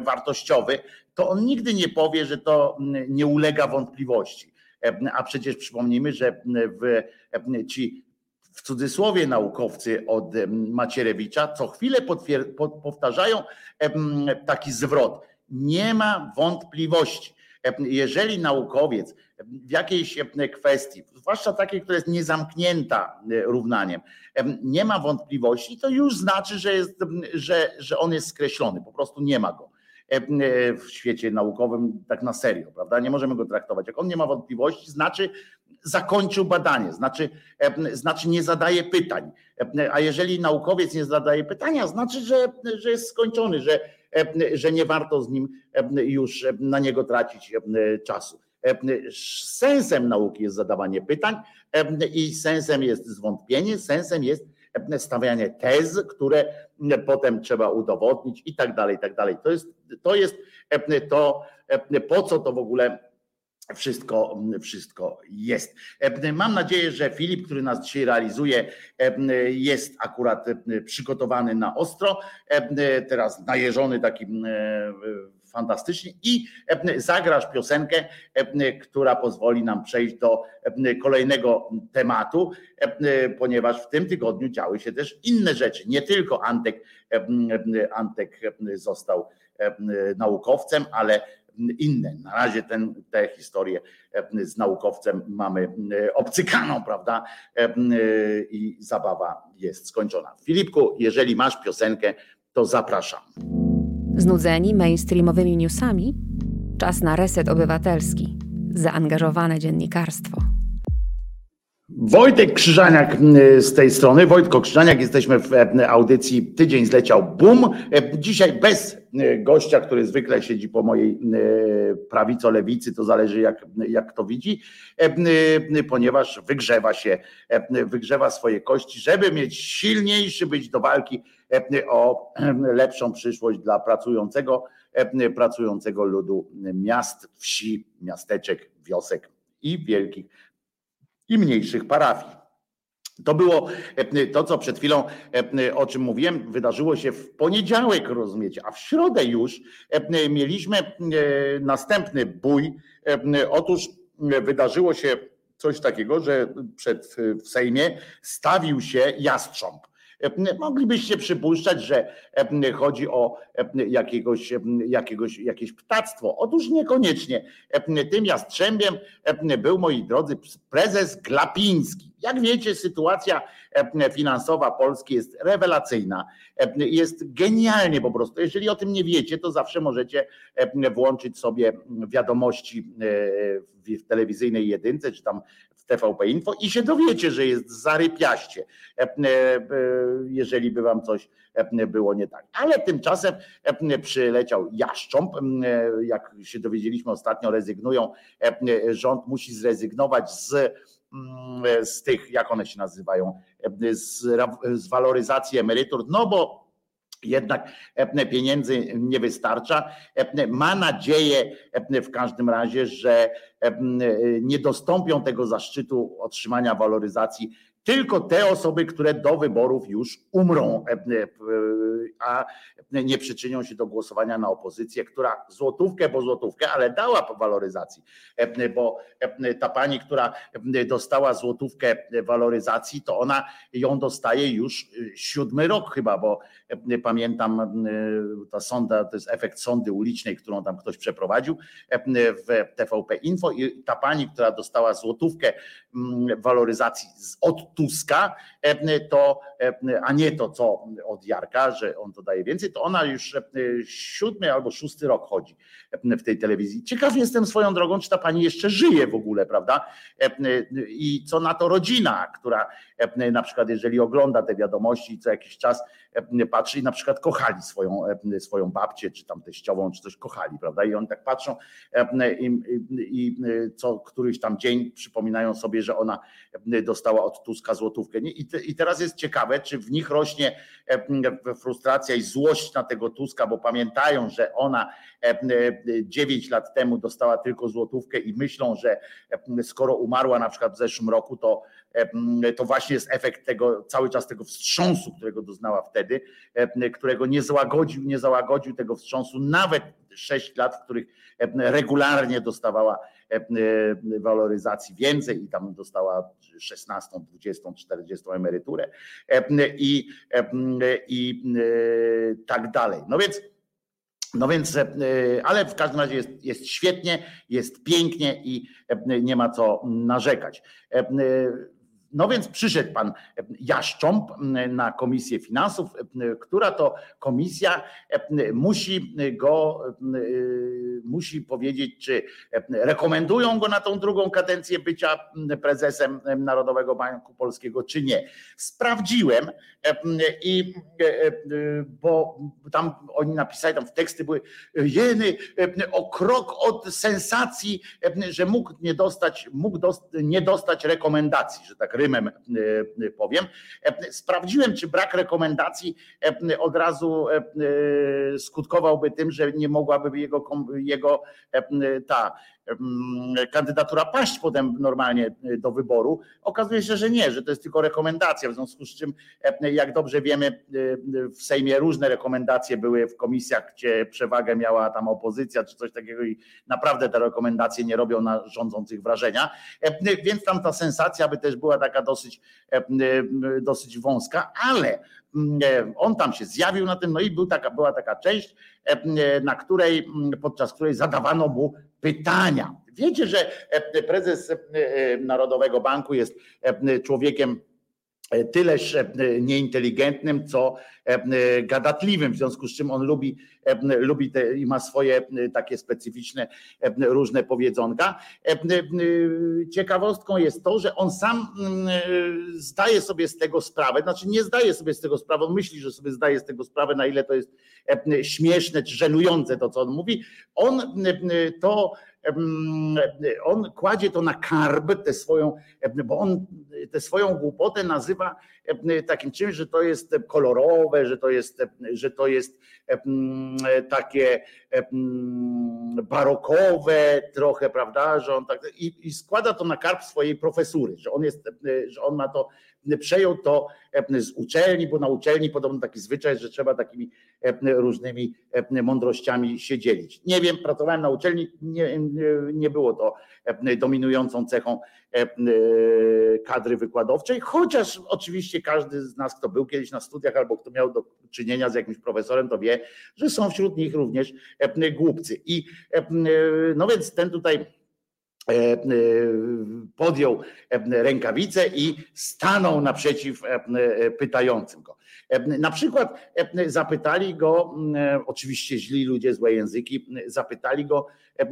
Speaker 1: wartościowy, to on nigdy nie powie, że to nie ulega wątpliwości. A przecież przypomnijmy, że w, ci w cudzysłowie naukowcy od Macierewicza co chwilę powtarzają taki zwrot. Nie ma wątpliwości. Jeżeli naukowiec w jakiejś kwestii, zwłaszcza takiej, która jest niezamknięta e, równaniem, nie ma wątpliwości, to już znaczy, że, jest, że, że on jest skreślony, po prostu nie ma go. w świecie naukowym tak na serio, prawda? Nie możemy go traktować. Jak on nie ma wątpliwości, znaczy zakończył badanie, znaczy, znaczy nie zadaje pytań. A jeżeli naukowiec nie zadaje pytania, znaczy, że, że jest skończony, że, że nie warto z nim już na niego tracić czasu. Sensem nauki jest zadawanie pytań i sensem jest zwątpienie, sensem jest stawianie tez, które potem trzeba udowodnić i tak dalej, i tak dalej. To jest to, jest to po co to w ogóle wszystko, wszystko jest. Mam nadzieję, że Filip, który nas dzisiaj realizuje, jest akurat przygotowany na ostro, teraz najeżony takim fantastycznie i zagrasz piosenkę, która pozwoli nam przejść do kolejnego tematu, ponieważ w tym tygodniu działy się też inne rzeczy. Nie tylko Antek, Antek został naukowcem, ale inne. Na razie ten, tę historię z naukowcem mamy obcykaną, prawda? I zabawa jest skończona. Filipku, jeżeli masz piosenkę, to zapraszam.
Speaker 2: Znudzeni mainstreamowymi newsami? Czas na reset obywatelski. Zaangażowane dziennikarstwo.
Speaker 1: Wojtek Krzyżaniak z tej strony. Wojtko Krzyżaniak, jesteśmy w audycji Tydzień zleciał bum. Dzisiaj bez gościa, który zwykle siedzi po mojej prawico lewicy, to zależy jak, jak to widzi, ponieważ wygrzewa się, wygrzewa swoje kości, żeby mieć silniejszy, być do walki o lepszą przyszłość dla pracującego, pracującego ludu miast, wsi, miasteczek, wiosek i wielkich i mniejszych parafii. To było to, co przed chwilą, o czym mówiłem, wydarzyło się w poniedziałek, rozumiecie, a w środę już mieliśmy następny bój. Otóż wydarzyło się coś takiego, że przed w Sejmie stawił się jastrząb. Moglibyście przypuszczać, że chodzi o jakiegoś, jakiegoś, jakieś ptactwo. Otóż niekoniecznie. Tym jastrzębiem był, moi drodzy, prezes Glapiński. Jak wiecie, sytuacja finansowa Polski jest rewelacyjna. Jest genialnie po prostu. Jeżeli o tym nie wiecie, to zawsze możecie włączyć sobie wiadomości w telewizyjnej jedynce, czy tam TVP Info i się dowiecie, że jest zarypiaście, e, e, jeżeli by wam coś e, było nie tak. Ale tymczasem przyleciał jaszcząb, jak się dowiedzieliśmy ostatnio, rezygnują, rząd musi zrezygnować z z tych, jak one się nazywają, z, z waloryzacji emerytur, no bo jednak pieniędzy nie wystarcza. Ma nadzieję w każdym razie, że nie dostąpią tego zaszczytu otrzymania waloryzacji tylko te osoby, które do wyborów już umrą, e, e, a nie przyczynią się do głosowania na opozycję, która złotówkę po złotówkę, ale dała po waloryzacji, e, bo ta pani, która dostała złotówkę waloryzacji, to ona ją dostaje już siódmy rok chyba, bo pamiętam ta sonda, to jest efekt sondy ulicznej, którą tam ktoś przeprowadził w TVP Info i ta pani, która dostała złotówkę waloryzacji od Tuska, e, to, e, a nie to, co od Jarka, że on to daje więcej, to ona już e, siódmy albo szósty rok chodzi w tej telewizji. Ciekaw jestem swoją drogą, czy ta pani jeszcze żyje w ogóle, prawda? I co na to rodzina, która na przykład, jeżeli ogląda te wiadomości co jakiś czas patrzy i na przykład kochali swoją, swoją babcię, czy tam teściową, czy coś kochali, prawda? I oni tak patrzą i, i co któryś tam dzień przypominają sobie, że ona dostała od Tuska złotówkę. I, te, I teraz jest ciekawe, czy w nich rośnie frustracja i złość na tego Tuska, bo pamiętają, że ona 9 lat temu dostała tylko złotówkę i myślą, że skoro umarła na przykład w zeszłym roku, to, to właśnie jest efekt tego, cały czas tego wstrząsu, którego doznała wtedy, którego nie załagodził, nie załagodził tego wstrząsu nawet 6 lat, w których regularnie dostawała waloryzacji więcej i tam dostała 16, 20, 40 emeryturę i, i tak dalej. No więc no więc, ale w każdym razie jest, jest świetnie, jest pięknie i nie ma co narzekać. No więc przyszedł pan Jaszcząb na Komisję Finansów, która to komisja musi go, musi powiedzieć, czy rekomendują go na tą drugą kadencję bycia prezesem Narodowego Banku Polskiego, czy nie. Sprawdziłem i bo tam oni napisali, tam w teksty były jeny o krok od sensacji, że mógł nie dostać, mógł nie dostać rekomendacji, że tak rymem powiem. Sprawdziłem, czy brak rekomendacji od razu skutkowałby tym, że nie mogłaby jego, jego ta kandydatura paść potem normalnie do wyboru. Okazuje się, że nie, że to jest tylko rekomendacja, w związku z czym, jak dobrze wiemy, w Sejmie różne rekomendacje były w komisjach, gdzie przewagę miała tam opozycja czy coś takiego i naprawdę te rekomendacje nie robią na rządzących wrażenia, więc tam ta sensacja by też była taka dosyć, dosyć wąska, ale on tam się zjawił na tym, no i był taka, była taka część, na której, podczas której zadawano mu pytania. Wiecie, że prezes Narodowego Banku jest człowiekiem tyleż nieinteligentnym, co gadatliwym, w związku z czym on lubi, lubi te, i ma swoje takie specyficzne różne powiedzonka. Ciekawostką jest to, że on sam zdaje sobie z tego sprawę, znaczy nie zdaje sobie z tego sprawy, on myśli, że sobie zdaje z tego sprawę, na ile to jest śmieszne czy żenujące to, co on mówi. On to on kładzie to na karb, tę swoją, bo on tę swoją głupotę nazywa takim czymś, że to jest kolorowe, że to jest, że to jest takie barokowe trochę, prawda, że on tak i, i składa to na karb swojej profesury, że on jest, że on ma to przejął to z uczelni, bo na uczelni podobno taki zwyczaj, że trzeba takimi różnymi mądrościami się dzielić. Nie wiem, pracowałem na uczelni, nie, nie było to dominującą cechą kadry wykładowczej, chociaż oczywiście każdy z nas, kto był kiedyś na studiach albo kto miał do czynienia z jakimś profesorem, to wie, że są wśród nich również głupcy. I no więc ten tutaj E, e, podjął e, rękawice i stanął naprzeciw pytającym go. Na przykład zapytali go, oczywiście źli ludzie, złe języki, zapytali go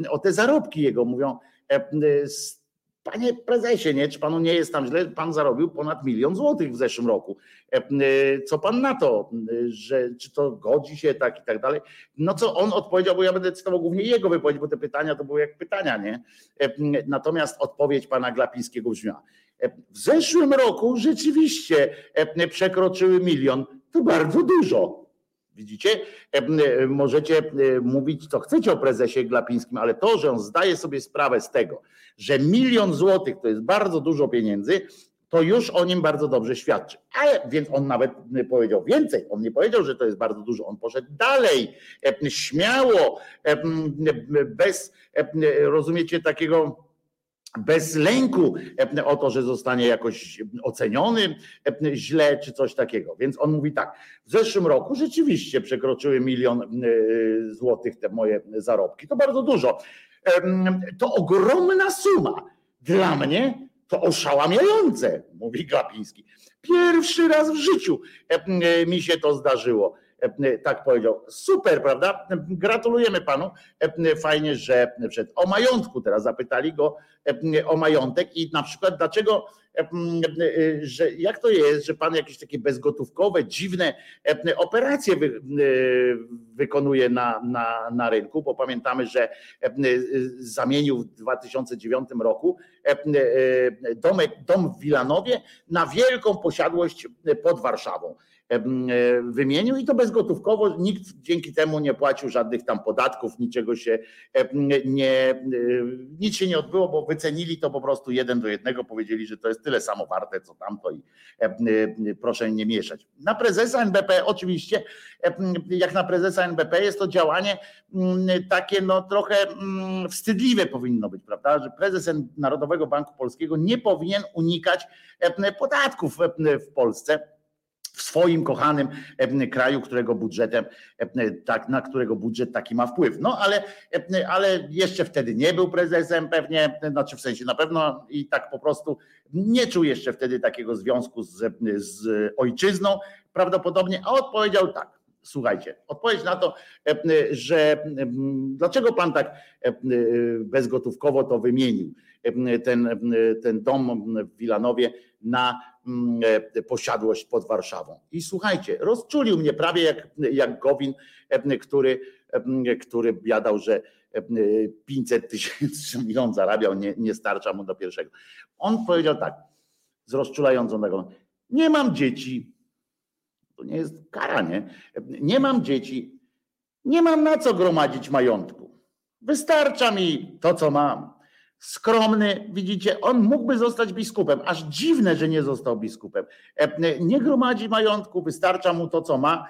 Speaker 1: o te zarobki jego. Mówią, Panie prezesie, nie, czy panu nie jest tam źle? Pan zarobił ponad milion złotych w zeszłym roku. E, e, co pan na to, że czy to godzi się tak i tak dalej? No co on odpowiedział, bo ja będę cytował głównie jego wypowiedź, bo te pytania to były jak pytania, nie? E, natomiast odpowiedź pana Glapińskiego brzmiała. W zeszłym roku rzeczywiście przekroczyły milion. To bardzo dużo. Widzicie? Możecie mówić, co chcecie o prezesie Glapińskim, ale to, że on zdaje sobie sprawę z tego, że milion złotych to jest bardzo dużo pieniędzy, to już o nim bardzo dobrze świadczy. Ale więc on nawet powiedział więcej. On nie powiedział, że to jest bardzo dużo. On poszedł dalej, śmiało, bez, rozumiecie, takiego bez lęku o to, że zostanie jakoś oceniony źle czy coś takiego. Więc on mówi tak, w zeszłym roku rzeczywiście przekroczyły milion złotych te moje zarobki. To bardzo dużo. To ogromna suma. Dla mnie to oszałamiające, mówi Glapiński. Pierwszy raz w życiu mi się to zdarzyło. Tak powiedział. Super, prawda? Gratulujemy panu. Fajnie, że przed o majątku teraz zapytali go o majątek i na przykład dlaczego że jak to jest, że pan jakieś takie bezgotówkowe, dziwne operacje wy, wykonuje na, na, na rynku, bo pamiętamy, że zamienił w 2009 roku domek, dom w Wilanowie na wielką posiadłość pod Warszawą. E, wymienił i to bezgotówkowo. Nikt dzięki temu nie płacił żadnych tam podatków, niczego się nie, e, nic się nie odbyło, bo wycenili to po prostu jeden do jednego, powiedzieli, że to jest tyle samo warte, co tamto i proszę nie mieszać. Na prezesa NBP oczywiście, jak na prezesa NBP jest to działanie takie no trochę wstydliwe powinno być, prawda, że prezes Narodowego Banku Polskiego nie powinien unikać podatków w Polsce w swoim kochanym kraju, którego budżetem, tak, na którego budżet taki ma wpływ. No ale, ale jeszcze wtedy nie był prezesem pewnie, znaczy w sensie na pewno i tak po prostu nie czuł jeszcze wtedy takiego związku z, z ojczyzną prawdopodobnie, a odpowiedział tak. Słuchajcie, odpowiedź na to, że dlaczego pan tak bezgotówkowo to wymienił, ten, ten dom w Wilanowie na e, posiadłość pod Warszawą. I słuchajcie, rozczulił mnie prawie jak, jak Gowin, e, który, e, który biadał, że 500 tysięcy milion zarabiał, nie, nie starcza mu do pierwszego. On powiedział tak, z rozczulającą taką, nie mam dzieci, to nie jest kara, nie? Nie mam dzieci, nie mam na co gromadzić majątku. Wystarcza mi to, co mam skromny, widzicie, on mógłby zostać biskupem. Aż dziwne, że nie został biskupem. Nie gromadzi majątku, wystarcza mu to, co ma.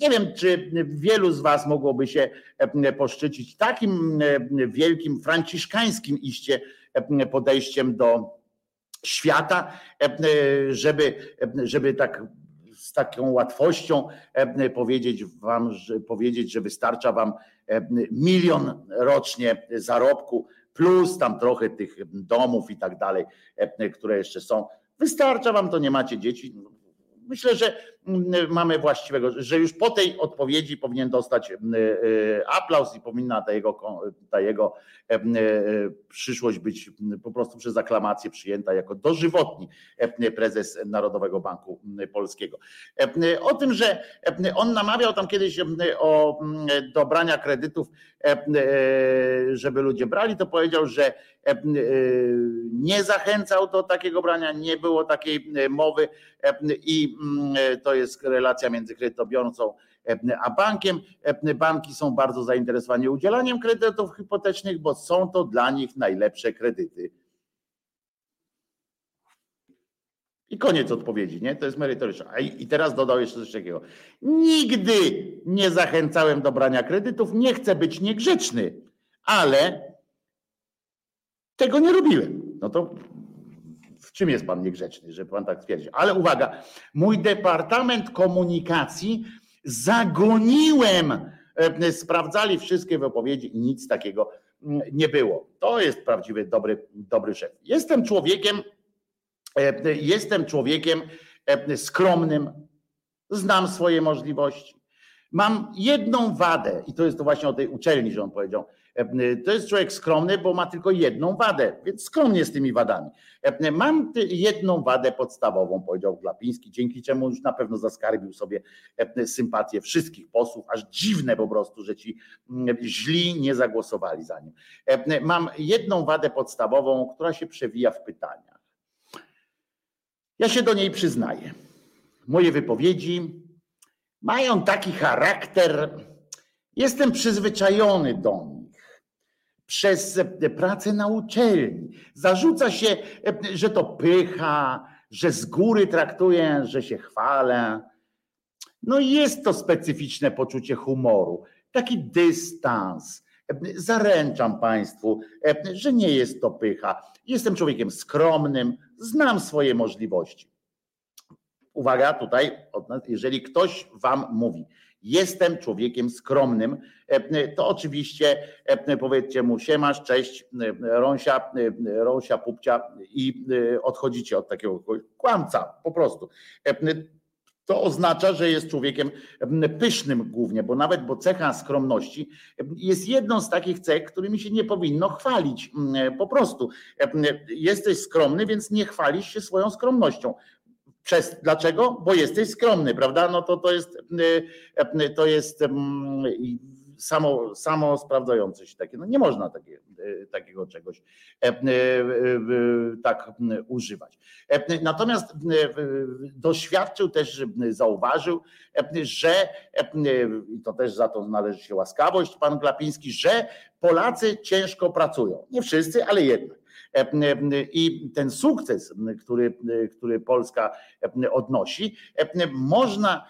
Speaker 1: Nie wiem, czy wielu z Was mogłoby się poszczycić takim wielkim franciszkańskim iście podejściem do świata, żeby, żeby tak taką łatwością powiedzieć wam, że, powiedzieć, że wystarcza wam milion rocznie zarobku plus tam trochę tych domów i tak dalej, e, które jeszcze są. Wystarcza wam to, nie macie dzieci. Myślę, że mamy właściwego, że już po tej odpowiedzi powinien dostać mm, e, aplauz i powinna ta jego, ta jego e, przyszłość być po prostu przez aklamację przyjęta jako dożywotni prezes Narodowego Banku Polskiego. O tym, że on namawiał tam kiedyś o dobrania kredytów, żeby ludzie brali, to powiedział, że nie zachęcał do takiego brania, nie było takiej mowy i to jest relacja między kredytobiorcą a bankiem. Banki są bardzo zainteresowane udzielaniem kredytów hipotecznych, bo są to dla nich najlepsze kredyty. I koniec odpowiedzi, nie? To jest merytoryczne. I teraz dodał jeszcze coś takiego. Nigdy nie zachęcałem do brania kredytów, nie chcę być niegrzeczny, ale tego nie robiłem. No to czym jest pan niegrzeczny, że pan tak twierdzi? Ale uwaga, mój departament komunikacji zagoniłem, e, sprawdzali wszystkie wypowiedzi i nic takiego mm, nie było. To jest prawdziwy dobry, dobry szef. Jestem człowiekiem, e, jestem człowiekiem e, skromnym, znam swoje możliwości. Mam jedną wadę, i to jest to właśnie o tej uczelni, że on powiedział. To jest człowiek skromny, bo ma tylko jedną wadę, więc skromnie z tymi wadami. Mam jedną wadę podstawową, powiedział Glapiński, dzięki czemu już na pewno zaskarbił sobie sympatię wszystkich posłów, aż dziwne po prostu, że ci źli nie zagłosowali za nim. Mam jedną wadę podstawową, która się przewija w pytaniach. Ja się do niej przyznaję. Moje wypowiedzi mają taki charakter, jestem przyzwyczajony do nich przez pracę na uczelni. Zarzuca się, że to pycha, że z góry traktuję, że się chwalę. No jest to specyficzne poczucie humoru, taki dystans. Zaręczam Państwu, że nie jest to pycha. Jestem człowiekiem skromnym, znam swoje możliwości. Uwaga, tutaj, jeżeli ktoś Wam mówi, jestem człowiekiem skromnym, e, to oczywiście e, powiedzcie mu siemasz, cześć, e, rąsia, rąsia, pupcia i odchodzicie od takiego kłamca po prostu. To oznacza, że jest człowiekiem pysznym głównie, bo nawet, bo cecha skromności jest jedną z takich cech, którymi się nie powinno chwalić. Po prostu jesteś skromny, więc nie chwalisz się swoją skromnością. Przez, dlaczego? Bo jesteś skromny, prawda? No to to jest, y, y, to jest mm, samo, samo sprawdzające się takie. No nie można takie, y, takiego czegoś e, tak używać. E, natomiast doświadczył też, zauważył, e, że i to też za to należy się łaskawość, pan Glapiński, że Polacy ciężko pracują. Nie wszyscy, ale jednak. I ten sukces, który, który Polska odnosi, można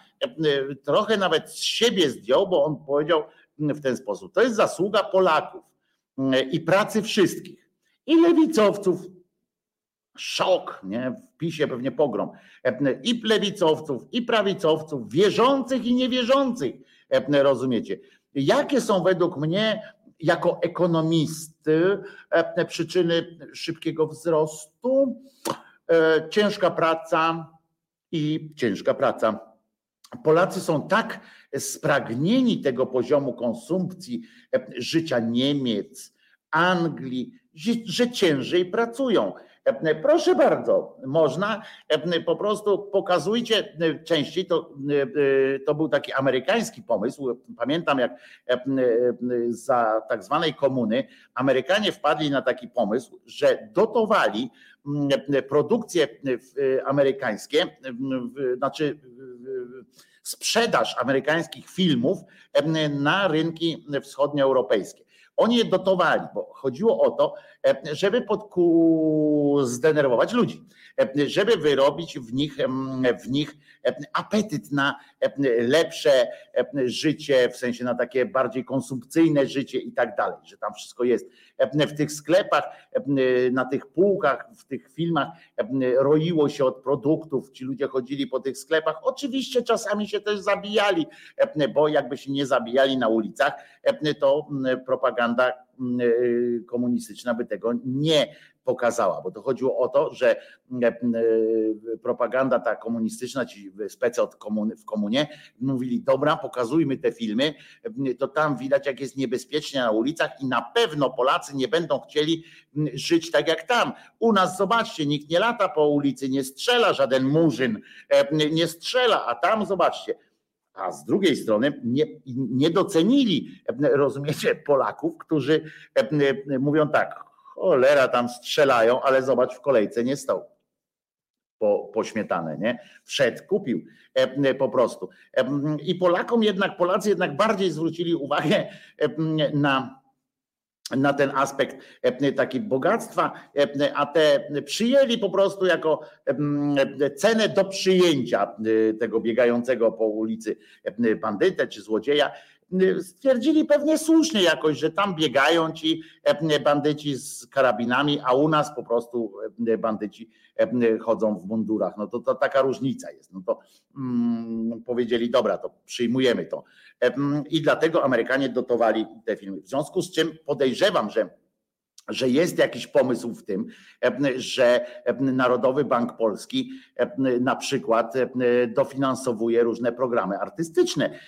Speaker 1: trochę nawet z siebie zdjął, bo on powiedział w ten sposób: to jest zasługa Polaków i pracy wszystkich, i lewicowców, szok, nie? w PiSie pewnie pogrom, i lewicowców, i prawicowców, wierzących i niewierzących, rozumiecie? Jakie są według mnie jako ekonomisty przyczyny szybkiego wzrostu? E, ciężka praca i ciężka praca. Polacy są tak spragnieni tego poziomu konsumpcji życia Niemiec, Anglii, że ciężej pracują. Proszę bardzo, można po prostu pokazujcie częściej, to, to był taki amerykański pomysł. Pamiętam, jak za tak zwanej komuny Amerykanie wpadli na taki pomysł, że dotowali produkcje amerykańskie, znaczy sprzedaż amerykańskich filmów na rynki wschodnioeuropejskie. Oni je dotowali, bo chodziło o to, żeby podku... zdenerwować ludzi, żeby wyrobić w nich, w nich apetyt na lepsze życie, w sensie na takie bardziej konsumpcyjne życie i tak dalej, że tam wszystko jest. W tych sklepach, na tych półkach, w tych filmach roiło się od produktów, ci ludzie chodzili po tych sklepach. Oczywiście czasami się też zabijali, bo jakby się nie zabijali na ulicach, to propaganda komunistyczna by tego nie pokazała, bo to chodziło o to, że e, e, propaganda ta komunistyczna, ci specy od komuny, w komunie mówili, dobra, pokazujmy te filmy, to tam widać jak jest niebezpiecznie na ulicach i na pewno Polacy nie będą chcieli żyć tak jak tam. U nas zobaczcie, nikt nie lata po ulicy, nie strzela żaden murzyn, e, nie strzela, a tam zobaczcie, a z drugiej strony nie, nie docenili, rozumiecie, Polaków, którzy mówią tak, cholera tam strzelają, ale zobacz, w kolejce nie stał po, po śmietanę, nie? Wszedł, kupił e, po prostu. E, I Polakom jednak, Polacy jednak bardziej zwrócili uwagę e, na na ten aspekt taki bogactwa, a te przyjęli po prostu jako cenę do przyjęcia tego biegającego po ulicy bandytę czy złodzieja, stwierdzili pewnie słusznie jakoś, że tam biegają ci e, bandyci z karabinami, a u nas po prostu e, bandyci e, chodzą w mundurach. No to, to taka różnica jest. No to mm, powiedzieli, dobra, to przyjmujemy to. I dlatego Amerykanie dotowali te filmy. W związku z czym podejrzewam, że że jest jakiś pomysł w tym, że Narodowy Bank Polski na przykład dofinansowuje różne programy artystyczne.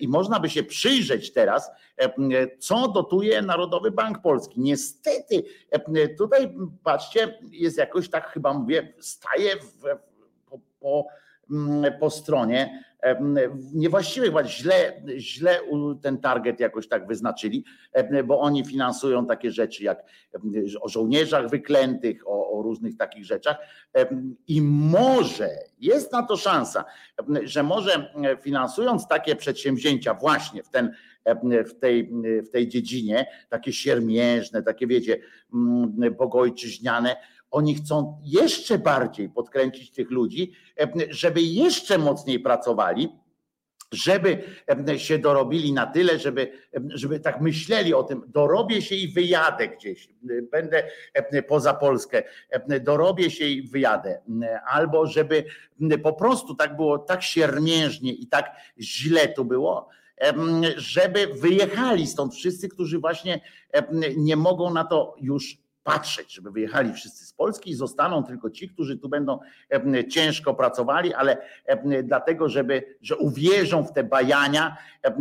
Speaker 1: I można by się przyjrzeć teraz, co dotuje Narodowy Bank Polski. Niestety, tutaj patrzcie, jest jakoś tak chyba mówię, staje w, po, po, po stronie niewłaściwie, chyba źle, źle ten target jakoś tak wyznaczyli, bo oni finansują takie rzeczy jak o żołnierzach wyklętych, o, o różnych takich rzeczach. I może jest na to szansa, że może finansując takie przedsięwzięcia właśnie w ten w tej, w tej dziedzinie, takie siermiężne, takie wiecie, bogojczyźniane, oni chcą jeszcze bardziej podkręcić tych ludzi, żeby jeszcze mocniej pracowali, żeby się dorobili na tyle, żeby, żeby tak myśleli o tym, dorobię się i wyjadę gdzieś, będę poza Polskę, dorobię się i wyjadę, albo żeby po prostu tak było, tak siermiężnie i tak źle tu było, żeby wyjechali stąd wszyscy, którzy właśnie nie mogą na to już patrzeć, żeby wyjechali wszyscy z Polski i zostaną tylko ci, którzy tu będą ciężko pracowali, ale dlatego, żeby, że uwierzą w te bajania,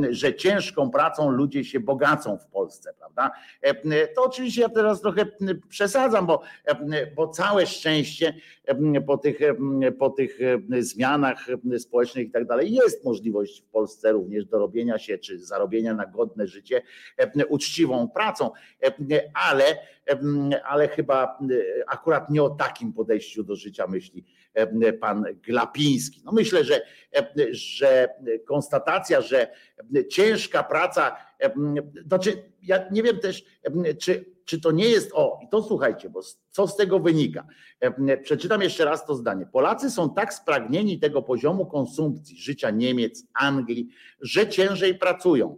Speaker 1: że ciężką pracą ludzie się bogacą w Polsce, prawda? To oczywiście ja teraz trochę przesadzam, bo, bo całe szczęście po tych, po tych zmianach społecznych i tak dalej jest możliwość w Polsce również dorobienia się czy zarobienia na godne życie uczciwą pracą, ale ale chyba akurat nie o takim podejściu do życia myśli pan Glapiński. No myślę, że, że konstatacja, że ciężka praca, znaczy ja nie wiem też, czy, czy to nie jest o, i to słuchajcie, bo co z tego wynika? Przeczytam jeszcze raz to zdanie. Polacy są tak spragnieni tego poziomu konsumpcji życia Niemiec, Anglii, że ciężej pracują.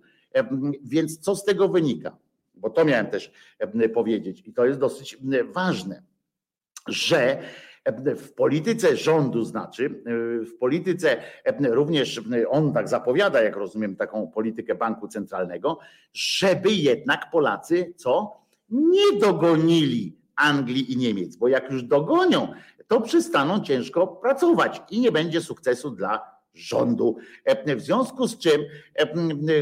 Speaker 1: Więc co z tego wynika? Bo to miałem też powiedzieć i to jest dosyć ważne. że w polityce rządu znaczy, w polityce również on tak zapowiada, jak rozumiem, taką politykę banku centralnego, żeby jednak Polacy co? Nie dogonili Anglii i Niemiec, bo jak już dogonią, to przestaną ciężko pracować i nie będzie sukcesu dla rządu. W związku z czym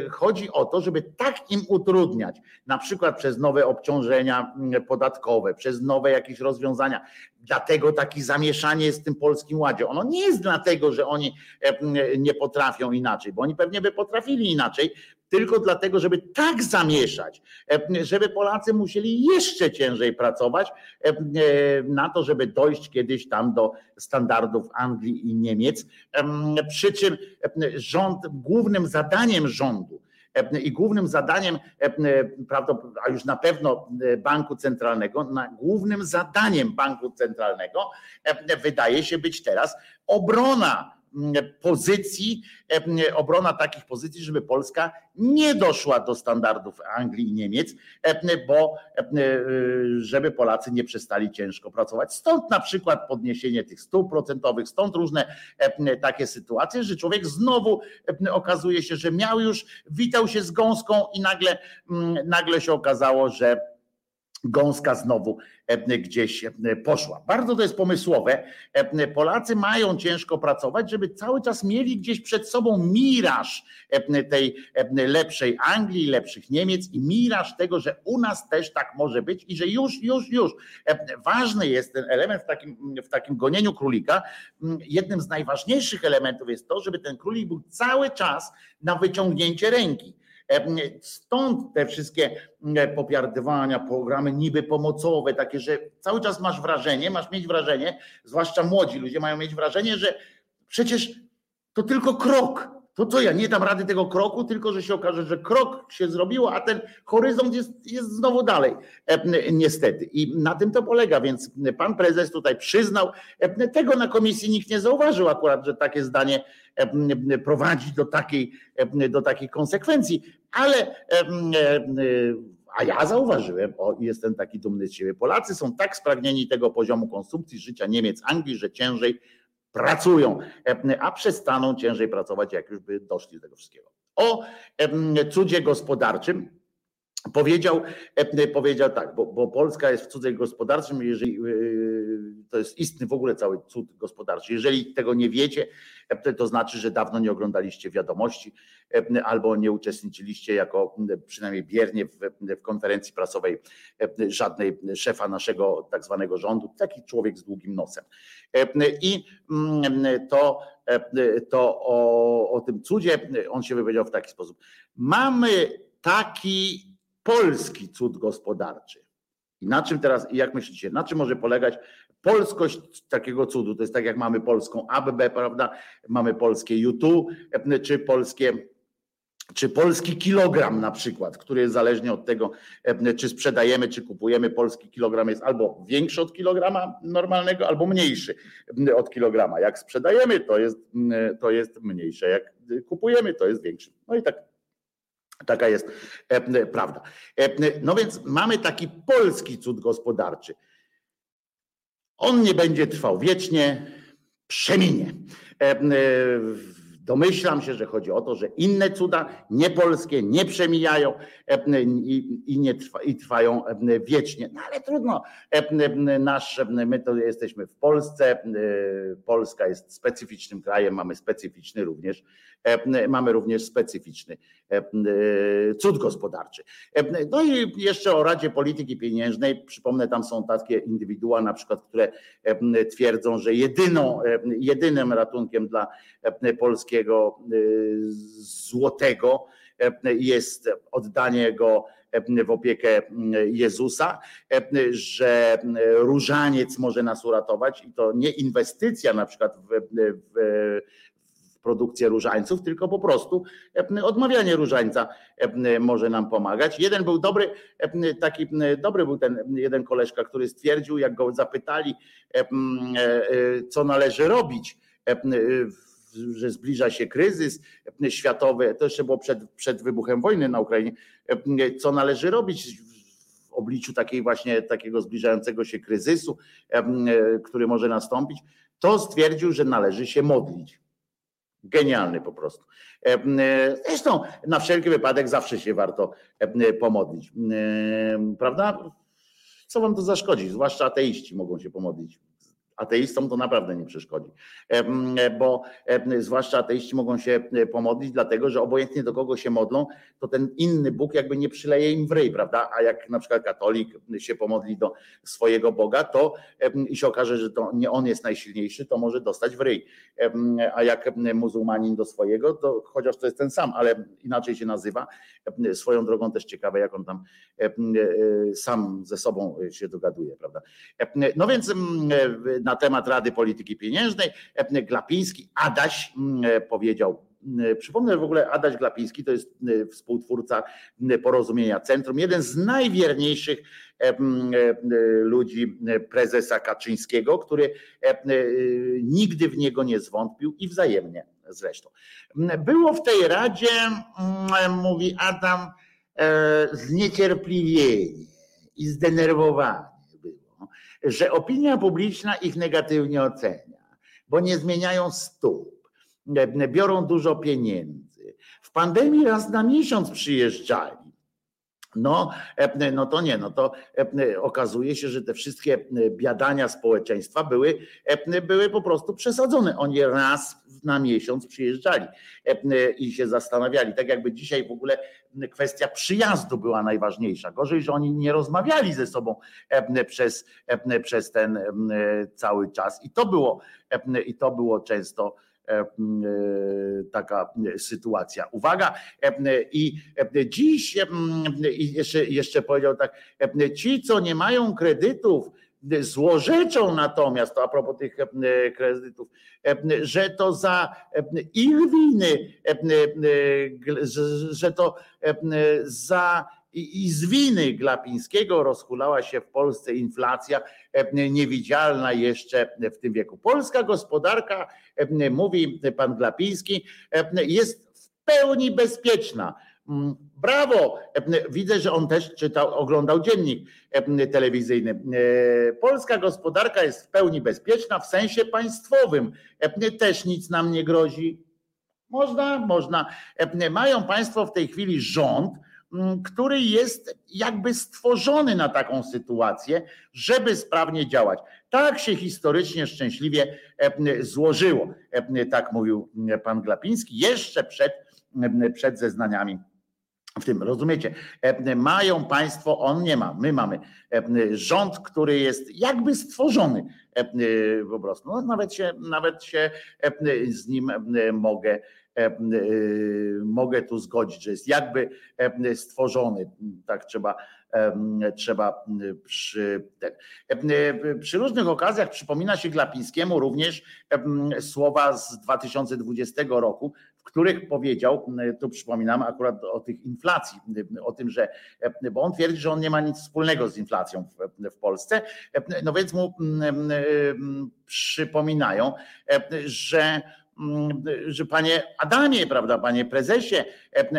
Speaker 1: chodzi o to, żeby tak im utrudniać, na przykład przez nowe obciążenia podatkowe, przez nowe jakieś rozwiązania. Dlatego takie zamieszanie jest w tym polskim ładzie. Ono nie jest dlatego, że oni nie potrafią inaczej, bo oni pewnie by potrafili inaczej, tylko dlatego, żeby tak zamieszać, e, żeby Polacy musieli jeszcze ciężej pracować e, e, na to, żeby dojść kiedyś tam do standardów Anglii i Niemiec. Przy czym rząd, głównym zadaniem rządu, i głównym zadaniem, a już na pewno banku centralnego, głównym zadaniem banku centralnego wydaje się być teraz obrona pozycji, e, obrona takich pozycji, żeby Polska nie doszła do standardów Anglii i Niemiec, e, bo e, żeby Polacy nie przestali ciężko pracować. Stąd na przykład podniesienie tych stóp procentowych, stąd różne takie sytuacje, że człowiek znowu okazuje się, że miał już, witał się z gąską i nagle, nagle się okazało, że gąska znowu e, gdzieś e, poszła. Bardzo to jest pomysłowe. E, Polacy mają ciężko pracować, żeby cały czas mieli gdzieś przed sobą miraż tej lepszej Anglii, lepszych Niemiec i miraż tego, że u nas też tak może być i że już, już, już. Ważny jest ten element w takim, w takim gonieniu królika. Jednym z najważniejszych elementów jest to, żeby ten królik był cały czas na wyciągnięcie ręki Stąd te wszystkie popiardywania, programy niby pomocowe, takie, że cały czas masz wrażenie, masz mieć wrażenie, zwłaszcza młodzi ludzie mają mieć wrażenie, że przecież to tylko krok. To co ja nie dam rady tego kroku, tylko że się okaże, że krok się zrobiło, a ten horyzont jest, jest znowu dalej. Niestety. I na tym to polega, więc pan prezes tutaj przyznał, tego na komisji nikt nie zauważył akurat, że takie zdanie prowadzi do takiej, do takiej konsekwencji ale a ja zauważyłem, o jestem taki dumny z siebie, Polacy są tak spragnieni tego poziomu konsumpcji życia Niemiec, Anglii, że ciężej pracują, a przestaną ciężej pracować, jak już by doszli do tego wszystkiego. O cudzie gospodarczym Powiedział, powiedział tak, bo, bo, Polska jest w cudzie gospodarczym, jeżeli e, to jest istny w ogóle cały cud gospodarczy. Jeżeli tego nie wiecie, to znaczy, że dawno nie oglądaliście wiadomości albo nie uczestniczyliście jako przynajmniej biernie w, w konferencji prasowej żadnej szefa naszego tak zwanego rządu, taki człowiek z długim nosem. I mm, to, to o, o tym cudzie on się wypowiedział w taki sposób. Mamy taki polski cud gospodarczy. I na czym teraz, jak myślicie, na czym może polegać polskość takiego cudu? To jest tak jak mamy polską ABB, prawda? Mamy polskie YouTube, czy polskie czy polski kilogram na przykład, który jest zależnie od tego, czy sprzedajemy, czy kupujemy, polski kilogram jest albo większy od kilograma normalnego, albo mniejszy od kilograma. Jak sprzedajemy, to jest, to jest mniejsze. Jak kupujemy, to jest większy. No i tak Taka jest e, prawda. E, no więc mamy taki polski cud gospodarczy. On nie będzie trwał wiecznie, przeminie. E, domyślam się, że chodzi o to, że inne cuda, niepolskie, nie przemijają i, nie trwa, i trwają wiecznie. No ale trudno. Nasz, my to jesteśmy w Polsce. Polska jest specyficznym krajem, mamy specyficzny również mamy również specyficzny e, cud gospodarczy. E, no i jeszcze o Radzie Polityki Pieniężnej, przypomnę, tam są takie indywidua na przykład, które twierdzą, że jedyną, jedynym ratunkiem dla polskiego złotego jest oddanie go w opiekę Jezusa, że różaniec może nas uratować i to nie inwestycja na przykład w, w produkcję różańców, tylko po prostu e, odmawianie różańca e, może nam pomagać. Jeden był dobry, e, taki dobry był ten jeden koleżka, który stwierdził, jak go zapytali, co należy robić, że zbliża się kryzys światowy, to jeszcze było przed, przed wybuchem wojny na Ukrainie, co należy robić w obliczu takiej właśnie takiego zbliżającego się kryzysu, który może nastąpić, to stwierdził, że należy się modlić. Genialny po prostu. Zresztą na wszelki wypadek zawsze się warto pomodlić. Prawda? Co wam to zaszkodzi? Zwłaszcza ateiści mogą się pomodlić ateistom to naprawdę nie przeszkodzi, bo zwłaszcza ateiści mogą się pomodlić, dlatego że obojętnie do kogo się modlą, to ten inny Bóg jakby nie przyleje im w ryj, prawda? A jak na przykład katolik się pomodli do swojego Boga, to i się okaże, że to nie on jest najsilniejszy, to może dostać w ryj. A jak muzułmanin do swojego, to chociaż to jest ten sam, ale inaczej się nazywa. Swoją drogą też ciekawe, jak on tam sam ze sobą się dogaduje, prawda? No więc na na temat Rady Polityki Pieniężnej. E, Glapiński, Adaś mm, powiedział, mm, Przypomnę w ogóle, Adaś Glapiński to jest współtwórca porozumienia Centrum, jeden z najwierniejszych e, ludzi prezesa Kaczyńskiego, który e, nigdy w niego nie zwątpił i wzajemnie zresztą. Było w tej Radzie, mówi Adam, zniecierpliwienie i zdenerwowanie że opinia publiczna ich negatywnie ocenia, bo nie zmieniają stóp, biorą dużo pieniędzy. W pandemii raz na miesiąc przyjeżdżali. No, no to nie, no to okazuje się, że te wszystkie biadania społeczeństwa były, były po prostu przesadzone. Oni raz na miesiąc przyjeżdżali i się zastanawiali. Tak jakby dzisiaj w ogóle kwestia przyjazdu była najważniejsza. Gorzej, że oni nie rozmawiali ze sobą przez, przez ten cały czas. I to było, i to było często taka sytuacja. Uwaga, i dziś jeszcze, jeszcze powiedział tak, ci, co nie mają kredytów, Złorzeczą natomiast, to a propos tych kredytów, że to za ich winy, że to za i z winy Glapińskiego rozhulała się w Polsce inflacja niewidzialna jeszcze w tym wieku. Polska gospodarka, mówi pan Glapiński, jest w pełni bezpieczna Mm, brawo! Widzę, że on też czytał, oglądał dziennik telewizyjny. E, polska gospodarka jest w pełni bezpieczna w sensie państwowym. Też nic nam nie grozi. Można, można. Mają Państwo w tej chwili rząd, który jest jakby stworzony na taką sytuację, żeby sprawnie działać. Tak się historycznie szczęśliwie złożyło, tak mówił pan Glapiński, jeszcze przed, przed zeznaniami w tym, rozumiecie? E, mają państwo, on nie ma, my mamy e, rząd, który jest jakby stworzony e, po prostu. No, nawet, się, nawet się z nim mogę, mogę tu zgodzić, że jest jakby stworzony. Tak trzeba, trzeba przy, przy różnych okazjach przypomina się Glapińskiemu również słowa z 2020 roku, w których powiedział, tu przypominam akurat o tych inflacji, o tym, że, bo on twierdzi, że on nie ma nic wspólnego z inflacją w, w Polsce, no więc mu przypominają, że że panie Adamie, prawda, panie prezesie,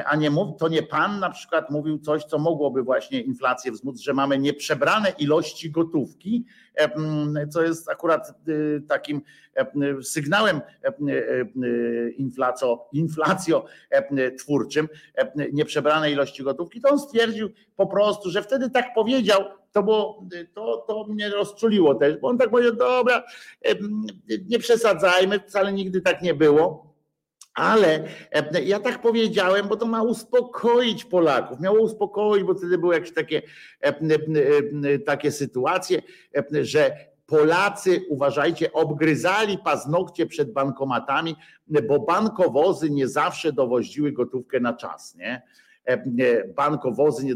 Speaker 1: a nie mów, to nie pan na przykład mówił coś, co mogłoby właśnie inflację wzmóc, że mamy nieprzebrane ilości gotówki, co jest akurat y, takim sygnałem inflaco, inflacjo twórczym, nieprzebrane ilości gotówki, to on stwierdził po prostu, że wtedy tak powiedział, to, było, to, to mnie rozczuliło też, bo on tak powiedział, dobra, nie przesadzajmy, wcale nigdy tak nie było. Ale ja tak powiedziałem, bo to ma uspokoić Polaków. Miało uspokoić, bo wtedy były jakieś takie, takie sytuacje, że Polacy, uważajcie, obgryzali paznokcie przed bankomatami, bo bankowozy nie zawsze dowoziły gotówkę na czas. Nie? E, bankowozy nie,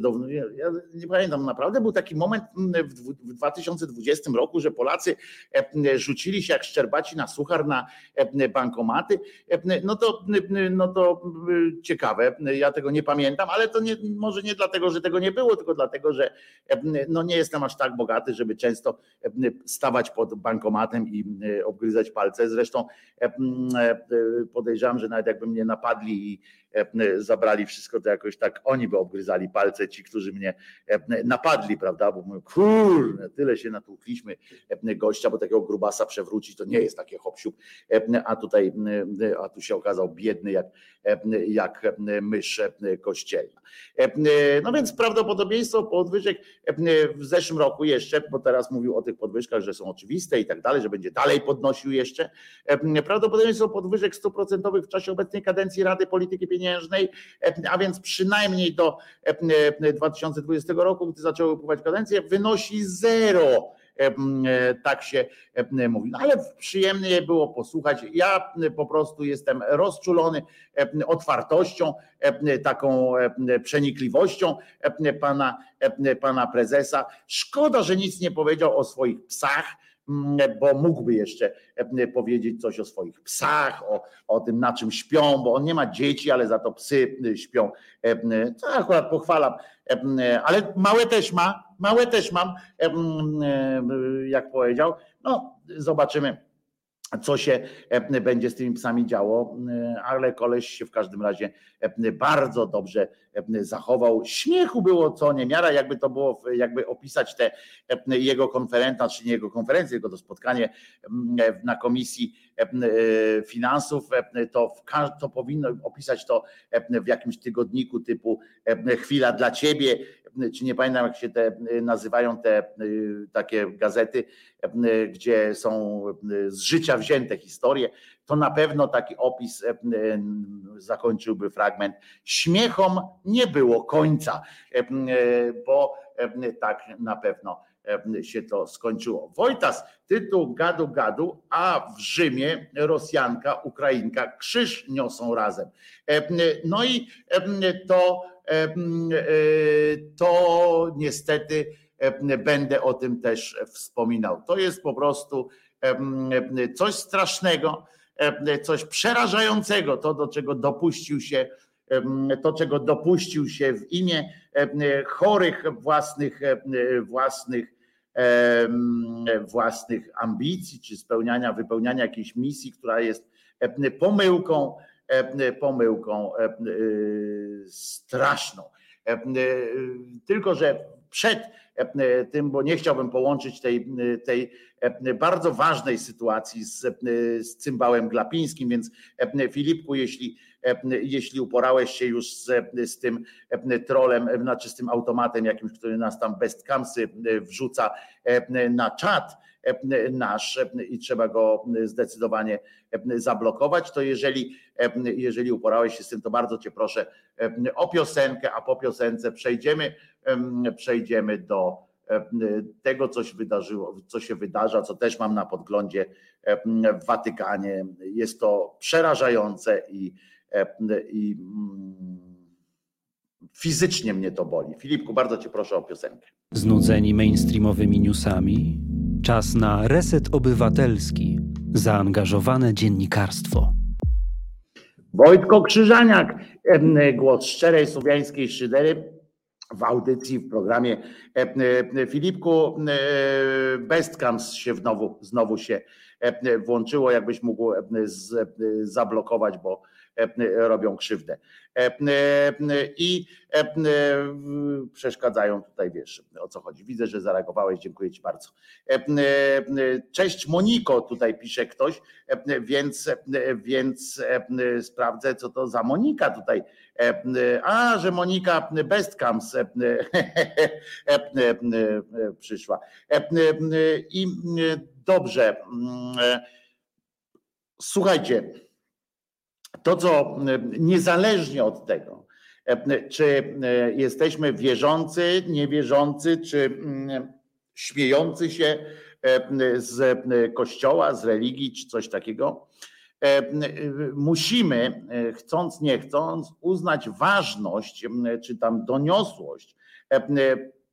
Speaker 1: ja nie pamiętam, naprawdę był taki moment mm, w 2020 roku, że Polacy e, rzucili się jak szczerbaci na suchar na e, bankomaty, no to, no to ciekawe, ja tego nie pamiętam, ale to nie, może nie dlatego, że tego nie było, tylko dlatego, że no nie jestem aż tak bogaty, żeby często stawać pod bankomatem i obgryzać palce. Zresztą podejrzewam, że nawet jakby mnie napadli i zabrali wszystko, to jakoś tak oni by obgryzali palce, ci, którzy mnie napadli, prawda? Bo mówią, kurde, tyle się natłukliśmy gościa, bo takiego grubasa przewrócić to nie jest takie hopsiub, a tutaj, a tu się okazał biedny jak, jak mysz kościelna. No więc prawdopodobieństwo podwyżek w zeszłym roku jeszcze, bo teraz mówił o tych podwyżkach, że są oczywiste i tak dalej, że będzie dalej podnosił jeszcze. Prawdopodobieństwo podwyżek stuprocentowych w czasie obecnej kadencji Rady Polityki Pieniężnej, a więc przynajmniej do 2020 roku, gdy zaczęły upływać kadencje, wynosi zero. E, tak się mówi. No ale przyjemnie było posłuchać. Ja po prostu jestem rozczulony otwartością, taką przenikliwością pana, pana prezesa. Szkoda, że nic nie powiedział o swoich psach bo mógłby jeszcze powiedzieć coś o swoich psach, o, o tym na czym śpią, bo on nie ma dzieci, ale za to psy śpią. To akurat pochwalam, ale małe też ma, małe też mam, jak powiedział. No, zobaczymy co się e, będzie z tymi psami działo, e, ale koleś się w każdym razie e, bardzo dobrze zachował. Śmiechu było co niemiara, jakby to było, jakby opisać te jego konferenta, czy nie jego konferencję, tylko to spotkanie na komisji finansów, to, w, to powinno opisać to w jakimś tygodniku typu chwila dla ciebie, czy nie pamiętam jak się te nazywają te takie gazety, gdzie są z życia wzięte historie, to na pewno taki opis zakończyłby fragment. Śmiechom nie było końca, bo tak na pewno się to skończyło. Wojtas, tytuł gadu gadu, a w Rzymie Rosjanka, Ukrainka krzyż niosą razem. No i to E, to niestety będę o tym też wspominał. To jest po prostu coś strasznego, coś przerażającego, to do czego dopuścił się, to czego dopuścił się w imię chorych własnych, własnych, własnych ambicji, czy spełniania, wypełniania jakiejś misji, która jest pomyłką E, pomyłką e, e, straszną. Tylko, że przed tym, bo nie chciałbym połączyć tej, tej bardzo ważnej sytuacji z, z cymbałem glapińskim, więc Filipku, jeśli, jeśli uporałeś się już z, z tym trolem, znaczy z tym automatem jakimś, który nas tam bestkamsy wrzuca na czat, nasz i trzeba go zdecydowanie zablokować, to jeżeli, jeżeli uporałeś się z tym, to bardzo cię proszę o piosenkę, a po piosence przejdziemy, przejdziemy do tego, co się wydarzyło, co się wydarza, co też mam na podglądzie w Watykanie. Jest to przerażające i, i mm, fizycznie mnie to boli. Filipku, bardzo cię proszę o piosenkę.
Speaker 3: Znudzeni mainstreamowymi newsami? Czas na reset obywatelski, zaangażowane dziennikarstwo.
Speaker 1: Wojtko Krzyżaniak, głos szczerej słowiańskiej szydery w audycji, w programie Filipku Bestkams się znowu, znowu się włączyło, jakbyś mógł zablokować, bo robią krzywdę. I przeszkadzają tutaj, wiesz o co chodzi. Widzę, że zareagowałeś, dziękuję Ci bardzo. Cześć Moniko, tutaj pisze ktoś, więc, więc sprawdzę, co to za Monika tutaj. A, że Monika Bestcams przyszła. I dobrze. Słuchajcie, to, co niezależnie od tego, czy jesteśmy wierzący, niewierzący, czy śmiejący się z kościoła, z religii, czy coś takiego, musimy, chcąc, nie chcąc, uznać ważność, czy tam doniosłość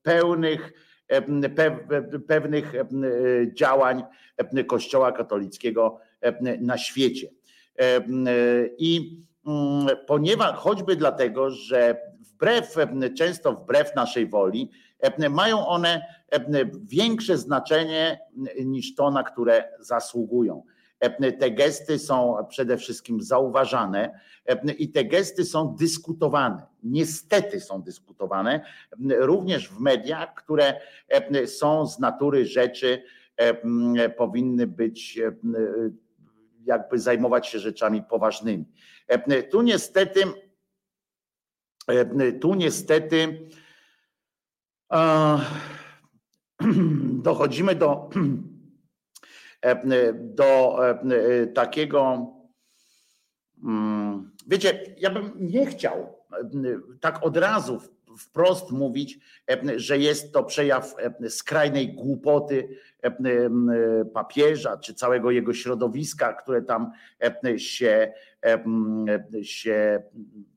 Speaker 1: pełnych, pewnych działań Kościoła katolickiego na świecie. I mm, ponieważ choćby dlatego, że wbrew, często wbrew naszej woli, mają one większe znaczenie niż to, na które zasługują. Te gesty są przede wszystkim zauważane i te gesty są dyskutowane. Niestety są dyskutowane również w mediach, które są z natury rzeczy, powinny być jakby zajmować się rzeczami poważnymi. Tu niestety, tu niestety dochodzimy do, do takiego, mm, wiecie, ja bym nie chciał tak od razu wprost mówić, że jest to przejaw skrajnej głupoty papieża czy całego jego środowiska, które tam się, się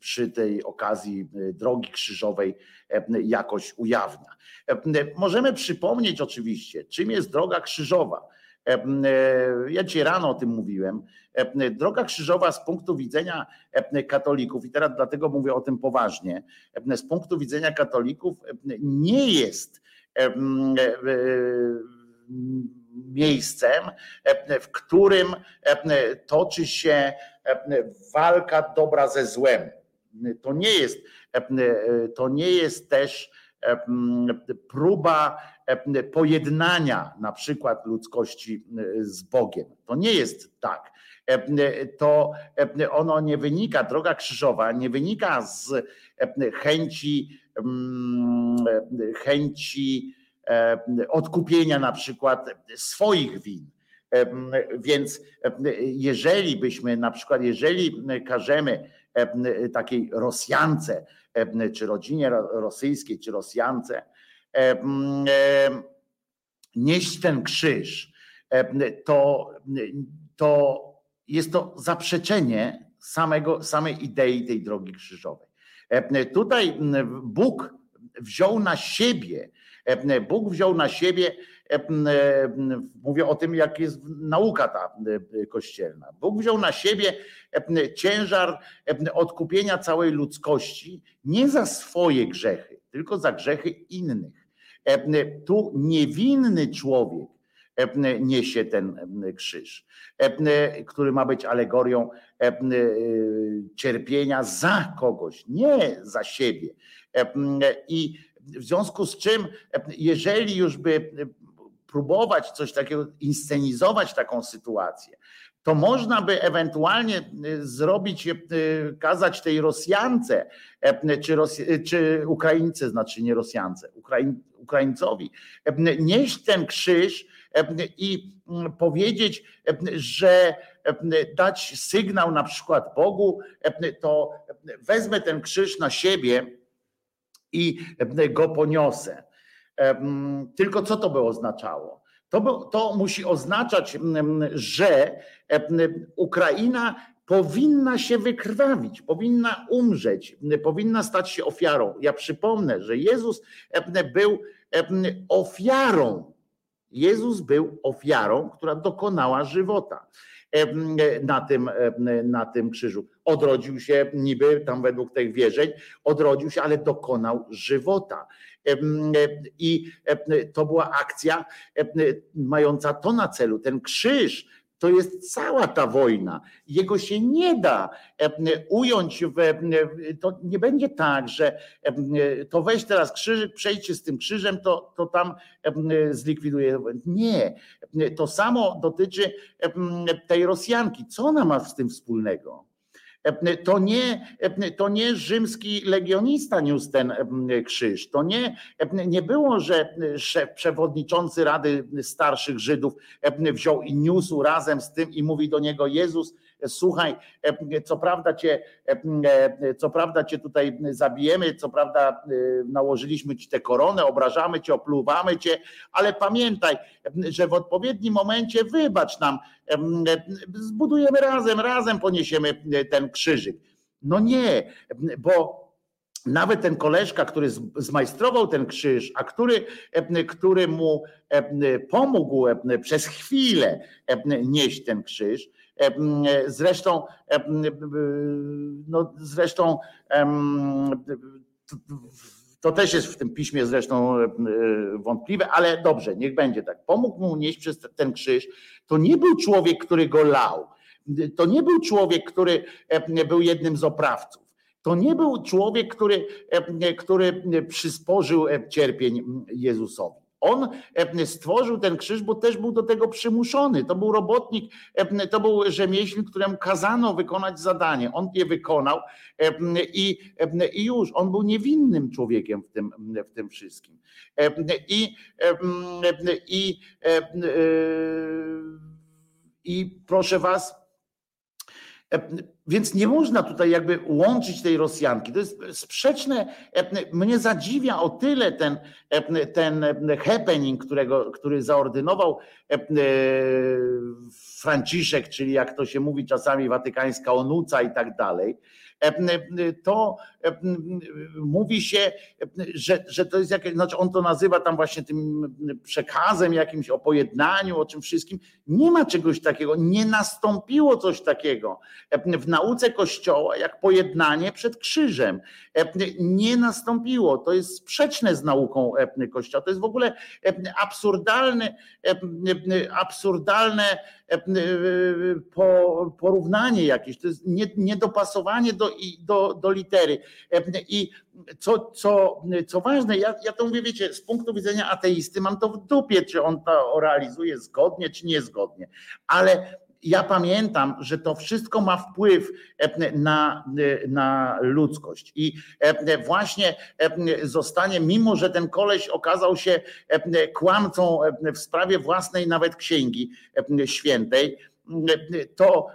Speaker 1: przy tej okazji drogi krzyżowej jakoś ujawnia. Możemy przypomnieć oczywiście, czym jest droga krzyżowa. Ja dzisiaj rano o tym mówiłem. Droga krzyżowa z punktu widzenia katolików, i teraz dlatego mówię o tym poważnie, z punktu widzenia katolików nie jest miejscem, w którym toczy się walka dobra ze złem. To nie jest, to nie jest też próba pojednania na przykład ludzkości z Bogiem. To nie jest tak. To ono nie wynika, droga krzyżowa nie wynika z chęci, chęci odkupienia na przykład swoich win. Więc jeżeli byśmy na przykład, jeżeli każemy takiej Rosjance, czy rodzinie rosyjskiej, czy Rosjance, nieść ten krzyż, to, to jest to zaprzeczenie samego, samej idei tej drogi krzyżowej. Tutaj Bóg wziął na siebie, Bóg wziął na siebie, mówię o tym, jak jest nauka ta kościelna. Bóg wziął na siebie ciężar odkupienia całej ludzkości nie za swoje grzechy, tylko za grzechy innych. Tu niewinny człowiek niesie ten krzyż, który ma być alegorią cierpienia za kogoś, nie za siebie. I w związku z czym, jeżeli już by próbować coś takiego, inscenizować taką sytuację, to można by ewentualnie zrobić, kazać tej Rosjance, czy, Rosj czy Ukraińcy, znaczy nie Rosjance, Ukraiń, Ukraińcowi, nieść ten krzyż i powiedzieć, że dać sygnał na przykład Bogu, to wezmę ten krzyż na siebie i go poniosę. Tylko co to by oznaczało? To, to musi oznaczać, że Ukraina powinna się wykrwawić, powinna umrzeć, powinna stać się ofiarą. Ja przypomnę, że Jezus był ofiarą. Jezus był ofiarą, która dokonała żywota na tym, na tym krzyżu. Odrodził się niby tam według tych wierzeń, odrodził się, ale dokonał żywota. I to była akcja mająca to na celu. Ten krzyż to jest cała ta wojna. Jego się nie da ująć, w, to nie będzie tak, że to weź teraz krzyż, przejdźcie z tym krzyżem, to, to tam zlikwiduje. Nie. To samo dotyczy tej Rosjanki. Co ona ma z tym wspólnego? To nie, to nie rzymski legionista niósł ten krzyż. To nie, nie było, że szef, przewodniczący Rady Starszych Żydów wziął i niósł razem z tym i mówi do niego Jezus, słuchaj, co prawda cię, co prawda cię tutaj zabijemy, co prawda nałożyliśmy ci tę koronę, obrażamy cię, opluwamy cię, ale pamiętaj, że w odpowiednim momencie wybacz nam, zbudujemy razem, razem poniesiemy ten krzyżyk. No nie, bo nawet ten koleżka, który zmajstrował ten krzyż, a który, który mu pomógł przez chwilę nieść ten krzyż, Zresztą, no zresztą To też jest w tym piśmie zresztą wątpliwe, ale dobrze, niech będzie tak. Pomógł mu nieść przez ten krzyż. To nie był człowiek, który go lał. To nie był człowiek, który był jednym z oprawców. To nie był człowiek, który, który przysporzył cierpień Jezusowi. On stworzył ten krzyż, bo też był do tego przymuszony. To był robotnik, to był rzemieślnik, któremu kazano wykonać zadanie. On je wykonał i, i już. On był niewinnym człowiekiem w tym, w tym wszystkim. I, i, i proszę Was, E, więc nie można tutaj jakby łączyć tej Rosjanki. To jest sprzeczne. E, mnie zadziwia o tyle ten, e, ten happening, którego, który zaordynował Franciszek, czyli jak to się mówi czasami watykańska onuca i tak dalej to mówi się, że, że to jest jakieś, znaczy on to nazywa tam właśnie tym przekazem jakimś o pojednaniu, o czym wszystkim. Nie ma czegoś takiego, nie nastąpiło coś takiego w nauce Kościoła jak pojednanie przed krzyżem. Nie nastąpiło, to jest sprzeczne z nauką Kościoła, to jest w ogóle absurdalne, absurdalne porównanie jakieś, to jest niedopasowanie do, do, do litery. I co, co, co ważne, ja, ja to mówię, wiecie, z punktu widzenia ateisty mam to w dupie, czy on to realizuje zgodnie, czy niezgodnie, ale ja pamiętam, że to wszystko ma wpływ na, na ludzkość. I właśnie zostanie, mimo że ten koleś okazał się kłamcą w sprawie własnej nawet księgi świętej, to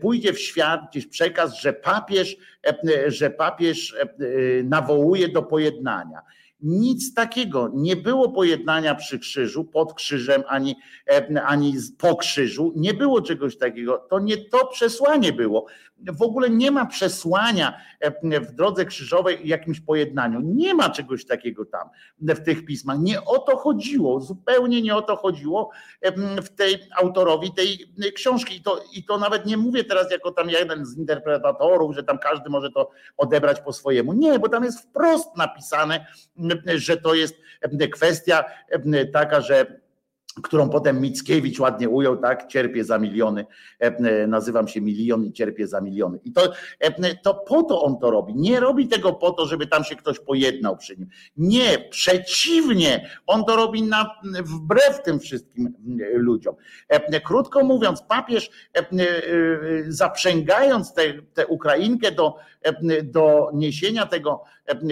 Speaker 1: pójdzie w świat gdzieś przekaz, że papież, że papież nawołuje do pojednania. Nic takiego. Nie było pojednania przy krzyżu, pod krzyżem, ani, ani po krzyżu. Nie było czegoś takiego. To nie to przesłanie było. W ogóle nie ma przesłania w drodze krzyżowej jakimś pojednaniu. Nie ma czegoś takiego tam w tych pismach. Nie o to chodziło, zupełnie nie o to chodziło w tej autorowi tej książki. I to, I to nawet nie mówię teraz jako tam jeden z interpretatorów, że tam każdy może to odebrać po swojemu. Nie, bo tam jest wprost napisane, że to jest kwestia taka, że którą potem Mickiewicz ładnie ujął, tak, cierpię za miliony, nazywam się milion i cierpię za miliony. I to, to po to on to robi. Nie robi tego po to, żeby tam się ktoś pojednał przy nim. Nie, przeciwnie, on to robi na, wbrew tym wszystkim ludziom. Krótko mówiąc, papież zaprzęgając tę Ukrainkę do, do niesienia tego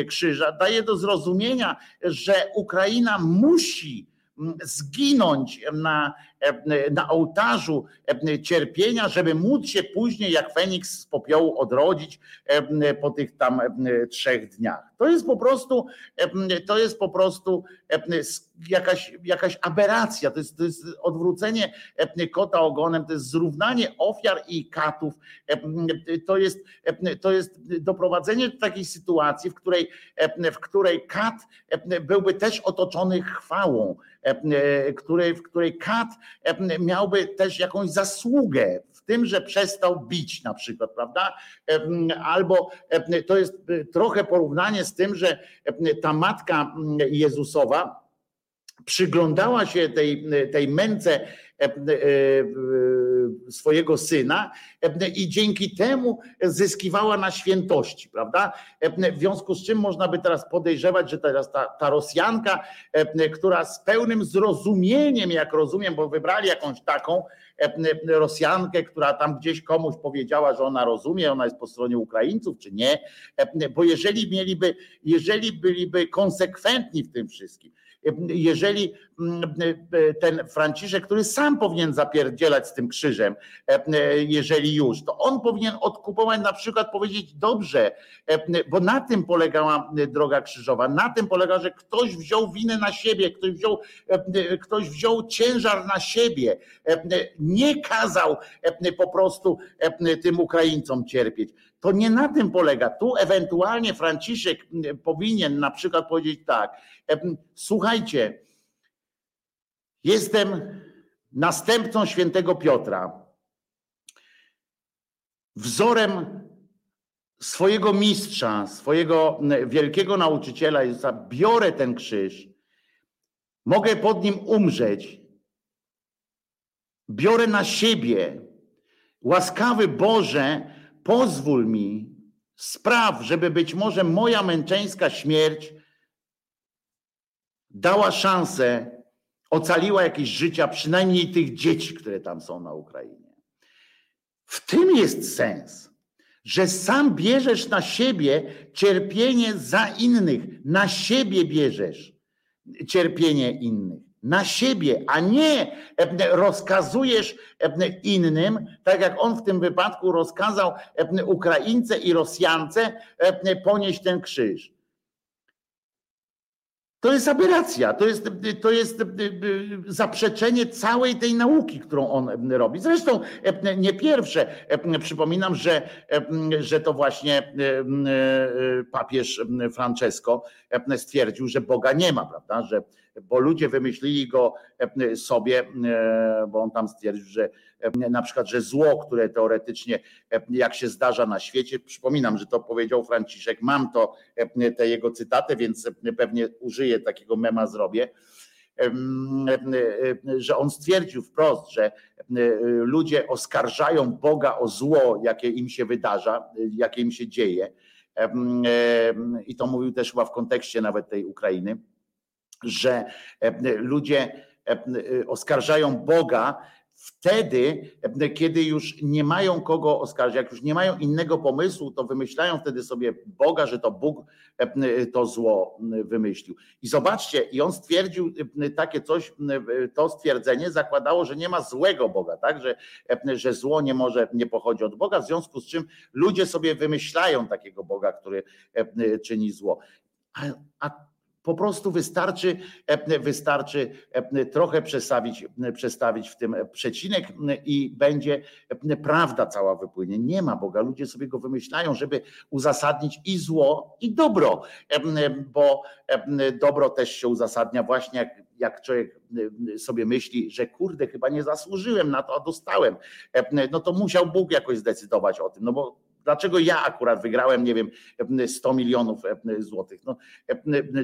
Speaker 1: krzyża, daje do zrozumienia, że Ukraina musi zginąć na, na ołtarzu cierpienia, żeby móc się później jak Feniks z popiołu odrodzić po tych tam trzech dniach. To jest po prostu, to jest po prostu jakaś, jakaś aberracja, to jest, to jest odwrócenie kota ogonem, to jest zrównanie ofiar i katów, to jest, to jest doprowadzenie do takiej sytuacji, w której, w której kat byłby też otoczony chwałą, której, w której kat miałby też jakąś zasługę w tym, że przestał bić na przykład, prawda? Albo to jest trochę porównanie z tym, że ta matka Jezusowa przyglądała się tej, tej męce E, e, swojego syna i dzięki temu zyskiwała na świętości, prawda? W związku z czym można by teraz podejrzewać, że teraz ta, ta Rosjanka, która z pełnym zrozumieniem, jak rozumiem, bo wybrali jakąś taką Rosjankę, która tam gdzieś komuś powiedziała, że ona rozumie, ona jest po stronie Ukraińców, czy nie, bo jeżeli mieliby, jeżeli byliby konsekwentni w tym wszystkim, jeżeli mm, ten Franciszek, który sam powinien zapierdzielać z tym krzyżem, jeżeli już, to on powinien odkupować na przykład powiedzieć dobrze, bo na tym polegała droga krzyżowa, na tym polega, że ktoś wziął winę na siebie, ktoś wziął, ktoś wziął ciężar na siebie, nie kazał po prostu tym Ukraińcom cierpieć. To nie na tym polega. Tu ewentualnie Franciszek powinien na przykład powiedzieć tak, słuchajcie, jestem następcą świętego Piotra, wzorem swojego mistrza, swojego wielkiego nauczyciela Jezusa, biorę ten krzyż, mogę pod nim umrzeć, biorę na siebie. Łaskawy Boże, pozwól mi, spraw, żeby być może moja męczeńska śmierć dała szansę, ocaliła jakieś życia, przynajmniej tych dzieci, które tam są na Ukrainie. W tym jest sens, że sam bierzesz na siebie cierpienie za innych, na siebie bierzesz cierpienie innych na siebie, a nie e, rozkazujesz e, innym, tak jak on w tym wypadku rozkazał e, Ukraińce i Rosjance ponieść ten krzyż. To jest aberracja, to jest, to jest zaprzeczenie całej tej nauki, którą on robi. Zresztą nie pierwsze. Przypominam, że, że to właśnie papież Francesco stwierdził, że Boga nie ma, prawda? Że, bo ludzie wymyślili go sobie, bo on tam stwierdził, że na przykład, że zło, które teoretycznie jak się zdarza na świecie, przypominam, że to powiedział Franciszek, mam to, te jego cytaty, więc pewnie użyję takiego mema zrobię, że on stwierdził wprost, że ludzie oskarżają Boga o zło, jakie im się wydarza, jakie im się dzieje. I to mówił też chyba w kontekście nawet tej Ukrainy, że ludzie oskarżają Boga wtedy, kiedy już nie mają kogo oskarżyć, jak już nie mają innego pomysłu, to wymyślają wtedy sobie Boga, że to Bóg to zło wymyślił. I zobaczcie, i on stwierdził takie coś, to stwierdzenie zakładało, że nie ma złego Boga, tak, że, że zło nie może, nie pochodzi od Boga, w związku z czym ludzie sobie wymyślają takiego Boga, który czyni zło. A, a po prostu wystarczy, e, wystarczy e, trochę przestawić, przestawić w tym przecinek i będzie e, prawda cała wypłynie. Nie ma Boga, ludzie sobie go wymyślają, żeby uzasadnić i zło, i dobro, bo dobro też się uzasadnia właśnie jak, jak człowiek sobie myśli, że kurde, chyba nie zasłużyłem na to, a dostałem, no to musiał Bóg jakoś zdecydować o tym, no bo Dlaczego ja akurat wygrałem, nie wiem, 100 milionów złotych, no,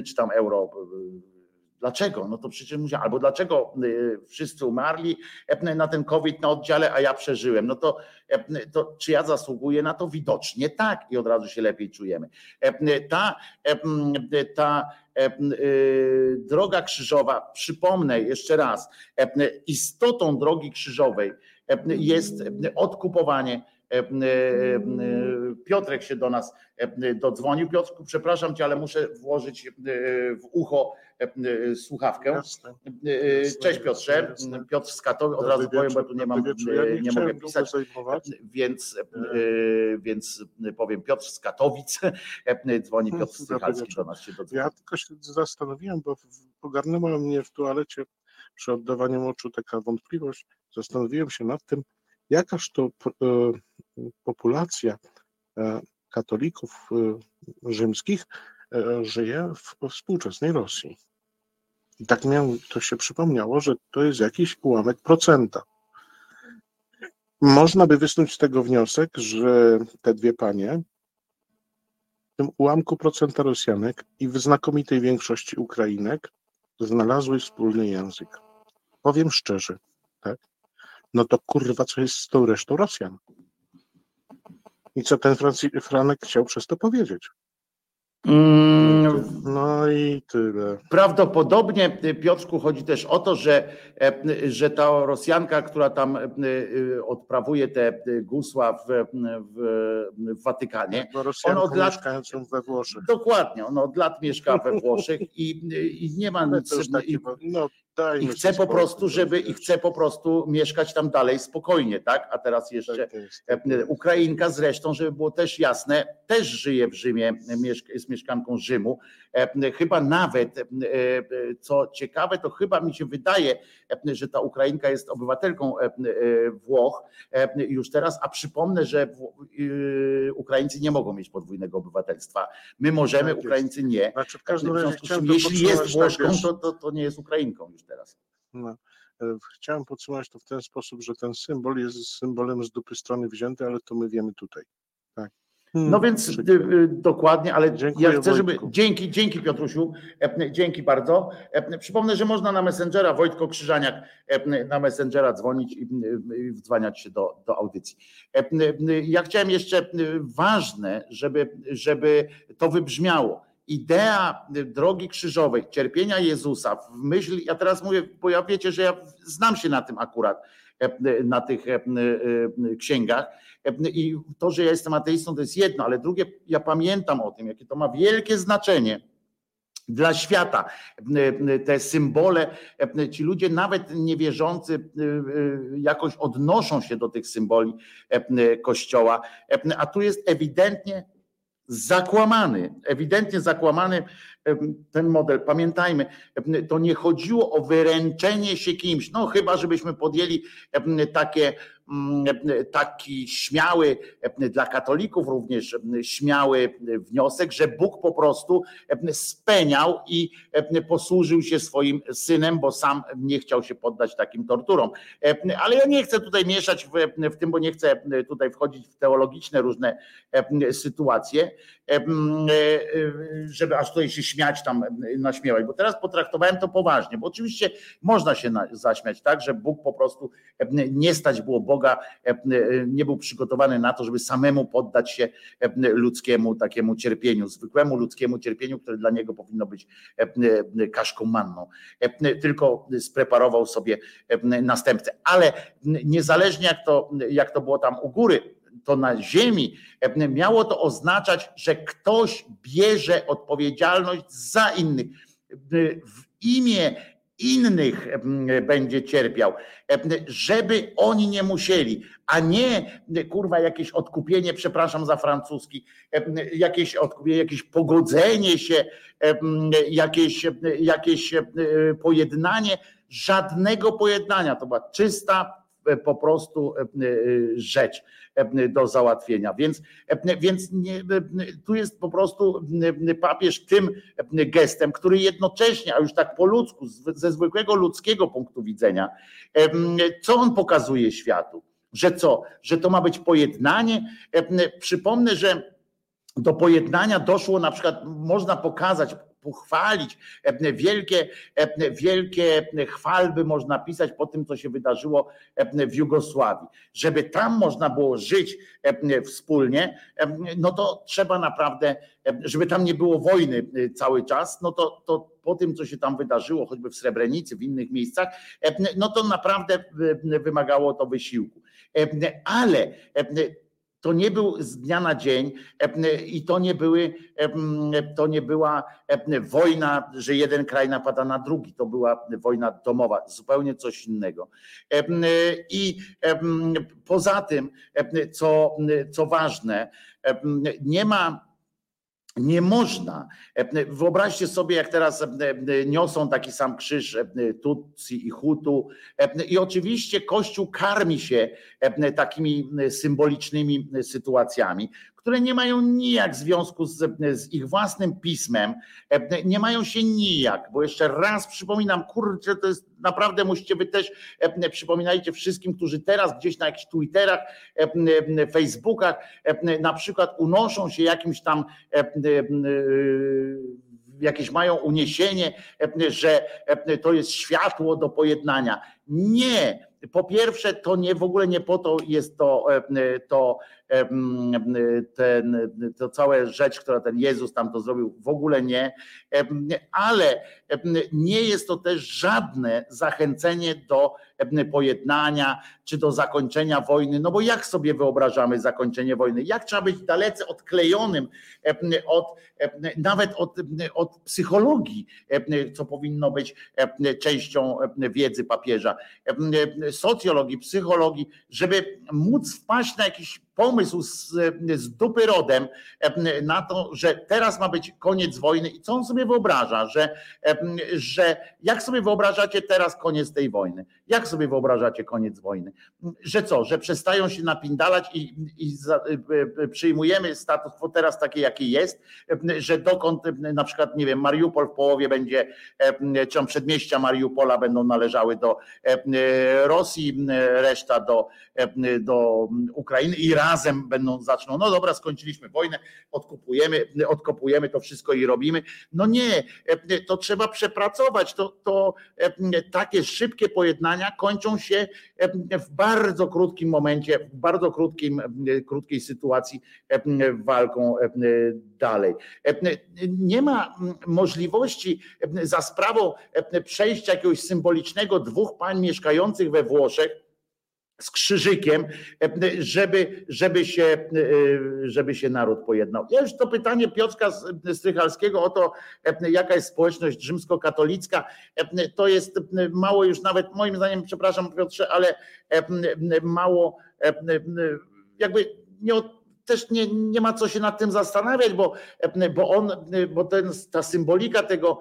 Speaker 1: czy tam euro? Dlaczego? No to przecież musiałem. Albo dlaczego wszyscy umarli na ten COVID na oddziale, a ja przeżyłem? No to, to czy ja zasługuję na to? Widocznie tak i od razu się lepiej czujemy. Ta, ta droga krzyżowa, przypomnę jeszcze raz, istotą drogi krzyżowej jest odkupowanie E, e, e, Piotrek się do nas dodzwonił. Piotrku, przepraszam cię, ale muszę włożyć w ucho słuchawkę. Jasne, Cześć Piotrze. Piotr z Katowic, od razu powiem, bo tu nie mam, nie, nie mogę pisać, więc, więc powiem Piotr z Katowic, dzwoni Piotr Stychalski do nas się dodzwonił.
Speaker 4: Ja tylko się zastanowiłem, bo pogarnęła mnie w toalecie przy oddawaniu moczu taka wątpliwość. Zastanowiłem się nad tym, jakaż to e, populacja e, katolików e, rzymskich żyje w współczesnej Rosji. I tak miał, to się przypomniało, że to jest jakiś ułamek procenta. Można by wysnuć z tego wniosek, że te dwie panie w tym ułamku procenta Rosjanek i w znakomitej większości Ukrainek znalazły wspólny język. Powiem szczerze, tak? No to kurwa, co jest z tą resztą Rosjan? I co ten Franek chciał przez to powiedzieć? Mm, no i tyle.
Speaker 1: Prawdopodobnie, Piotrku, chodzi też o to, że, e, że ta Rosjanka, która tam e, odprawuje te gusła w, w, w Watykanie.
Speaker 4: Ona od lat, mieszkającą we Włoszech.
Speaker 1: Dokładnie, ona od lat mieszka we Włoszech i, i nie ma nic. I, no, i chce po prostu, żeby i chce po prostu mieszkać tam dalej spokojnie, tak? A teraz jeszcze tak tak Ukrainka zresztą, żeby było też jasne, też żyje w Rzymie, jest mieszkanką Rzymu. Chyba nawet, co ciekawe, to chyba mi się wydaje, że ta Ukrainka jest obywatelką Włoch już teraz, a przypomnę, że Ukraińcy nie mogą mieć podwójnego obywatelstwa. My możemy, tak Ukraińcy nie. Znaczy w każdym razie, jeśli jest Włoszką, to, to, to nie jest Ukrainką już teraz. No.
Speaker 4: E, chciałem podsumować to w ten sposób, że ten symbol jest symbolem z dupy strony wzięty, ale to my wiemy tutaj. Tak.
Speaker 1: No hmm, więc y, y, dokładnie, ale Dziękuję ja chcę, żeby. Wojtku. Dzięki, dzięki Piotrusiu, dzięki bardzo. Przypomnę, że można na Messengera, Wojtko Krzyżaniak, na Messengera dzwonić i, i wdzwaniać się do, do audycji. Ja chciałem jeszcze ważne, żeby, żeby to wybrzmiało. Idea drogi krzyżowej, cierpienia Jezusa w myśl, ja teraz mówię, bo ja wiecie, że ja znam się na tym akurat, na tych księgach i to, że ja jestem ateistą, to jest jedno, ale drugie, ja pamiętam o tym, jakie to ma wielkie znaczenie dla świata. Te symbole, ci ludzie nawet niewierzący jakoś odnoszą się do tych symboli Kościoła, a tu jest ewidentnie zakłamany, ewidentnie zakłamany ten model. Pamiętajmy, to nie chodziło o wyręczenie się kimś, no chyba żebyśmy podjęli takie taki śmiały, dla katolików również śmiały wniosek, że Bóg po prostu speniał i posłużył się swoim synem, bo sam nie chciał się poddać takim torturom. Ale ja nie chcę tutaj mieszać w, w tym, bo nie chcę tutaj wchodzić w teologiczne różne sytuacje, żeby aż tutaj się śmiać tam, naśmiewać, bo teraz potraktowałem to poważnie, bo oczywiście można się zaśmiać, tak, że Bóg po prostu nie stać było Boga Boga e, e, nie był przygotowany na to, żeby samemu poddać się e, ludzkiemu takiemu cierpieniu, zwykłemu ludzkiemu cierpieniu, które dla niego powinno być kaszką manną. Tylko spreparował sobie następcę. Ale niezależnie jak to, jak to było tam u góry, to na ziemi miało to oznaczać, że ktoś bierze odpowiedzialność za innych. W imię innych będzie cierpiał, żeby oni nie musieli, a nie kurwa jakieś odkupienie, przepraszam za francuski, jakieś odkupienie, jakieś pogodzenie się, jakieś, jakieś pojednanie, żadnego pojednania. To była czysta E, po prostu e, rzecz do załatwienia. Więc, więc nie, tu jest po prostu papież tym gestem, który jednocześnie, a już tak po ludzku, ze zwykłego ludzkiego punktu widzenia, co on pokazuje światu? Że co? Że to ma być pojednanie? Przypomnę, że do pojednania doszło na przykład, można pokazać pochwalić. Wielkie, wielkie chwalby można pisać po tym, co się wydarzyło w Jugosławii. Żeby tam można było żyć wspólnie, no to trzeba naprawdę, żeby tam nie było wojny cały czas, no to, to po tym, co się tam wydarzyło, choćby w Srebrenicy, w innych miejscach, no to naprawdę wymagało to wysiłku. Ale to nie był z dnia na dzień i to nie były, to nie była wojna, że jeden kraj napada na drugi. To była wojna domowa, zupełnie coś innego. I poza tym, co, co ważne, nie ma nie można. Wyobraźcie sobie, jak teraz niosą taki sam krzyż Tutsi i Hutu. I oczywiście Kościół karmi się takimi symbolicznymi sytuacjami które nie mają nijak związku z, z, ich własnym pismem, e, nie mają się nijak, bo jeszcze raz przypominam, kurczę, to jest naprawdę musicie wy też e, przypominajcie wszystkim, którzy teraz gdzieś na jakichś Twitterach, e, Facebookach na przykład unoszą się jakimś tam jakieś mają uniesienie, że to jest światło do pojednania. Nie, po pierwsze, to nie w ogóle nie po to jest to, to ten, to całe rzecz, która ten Jezus tam to zrobił, w ogóle nie, ale nie jest to też żadne zachęcenie do pojednania czy do zakończenia wojny. No bo jak sobie wyobrażamy zakończenie wojny? Jak trzeba być dalece odklejonym od, nawet od, od psychologii, co powinno być częścią wiedzy papieża, socjologii, psychologii, żeby móc wpaść na jakiś pomysł z, z dupy rodem na to, że teraz ma być koniec wojny i co on sobie wyobraża, że, że jak sobie wyobrażacie teraz koniec tej wojny? Jak sobie wyobrażacie koniec wojny? Że co, że przestają się napindalać i, i za, e, e, przyjmujemy status quo teraz takie, jaki jest, że dokąd na przykład, nie wiem, Mariupol w połowie będzie, czy tam przedmieścia Mariupola będą należały do Rosji, reszta do, do Ukrainy, Iran razem będą zaczną, no dobra, skończyliśmy wojnę, odkupujemy, odkopujemy to wszystko i robimy. No nie, to trzeba przepracować. To, to takie szybkie pojednania kończą się w bardzo krótkim momencie, w bardzo krótkim, krótkiej sytuacji walką dalej. Nie ma możliwości za sprawą przejścia jakiegoś symbolicznego dwóch pań mieszkających we Włoszech z krzyżykiem, żeby, żeby, się, żeby się naród pojednał. Ja już to pytanie Piotrka Strychalskiego o to, jaka jest społeczność rzymskokatolicka, to jest mało już nawet, moim zdaniem, przepraszam Piotrze, ale mało jakby nie od też nie, nie ma co się nad tym zastanawiać, bo, bo on, bo ten, ta symbolika tego,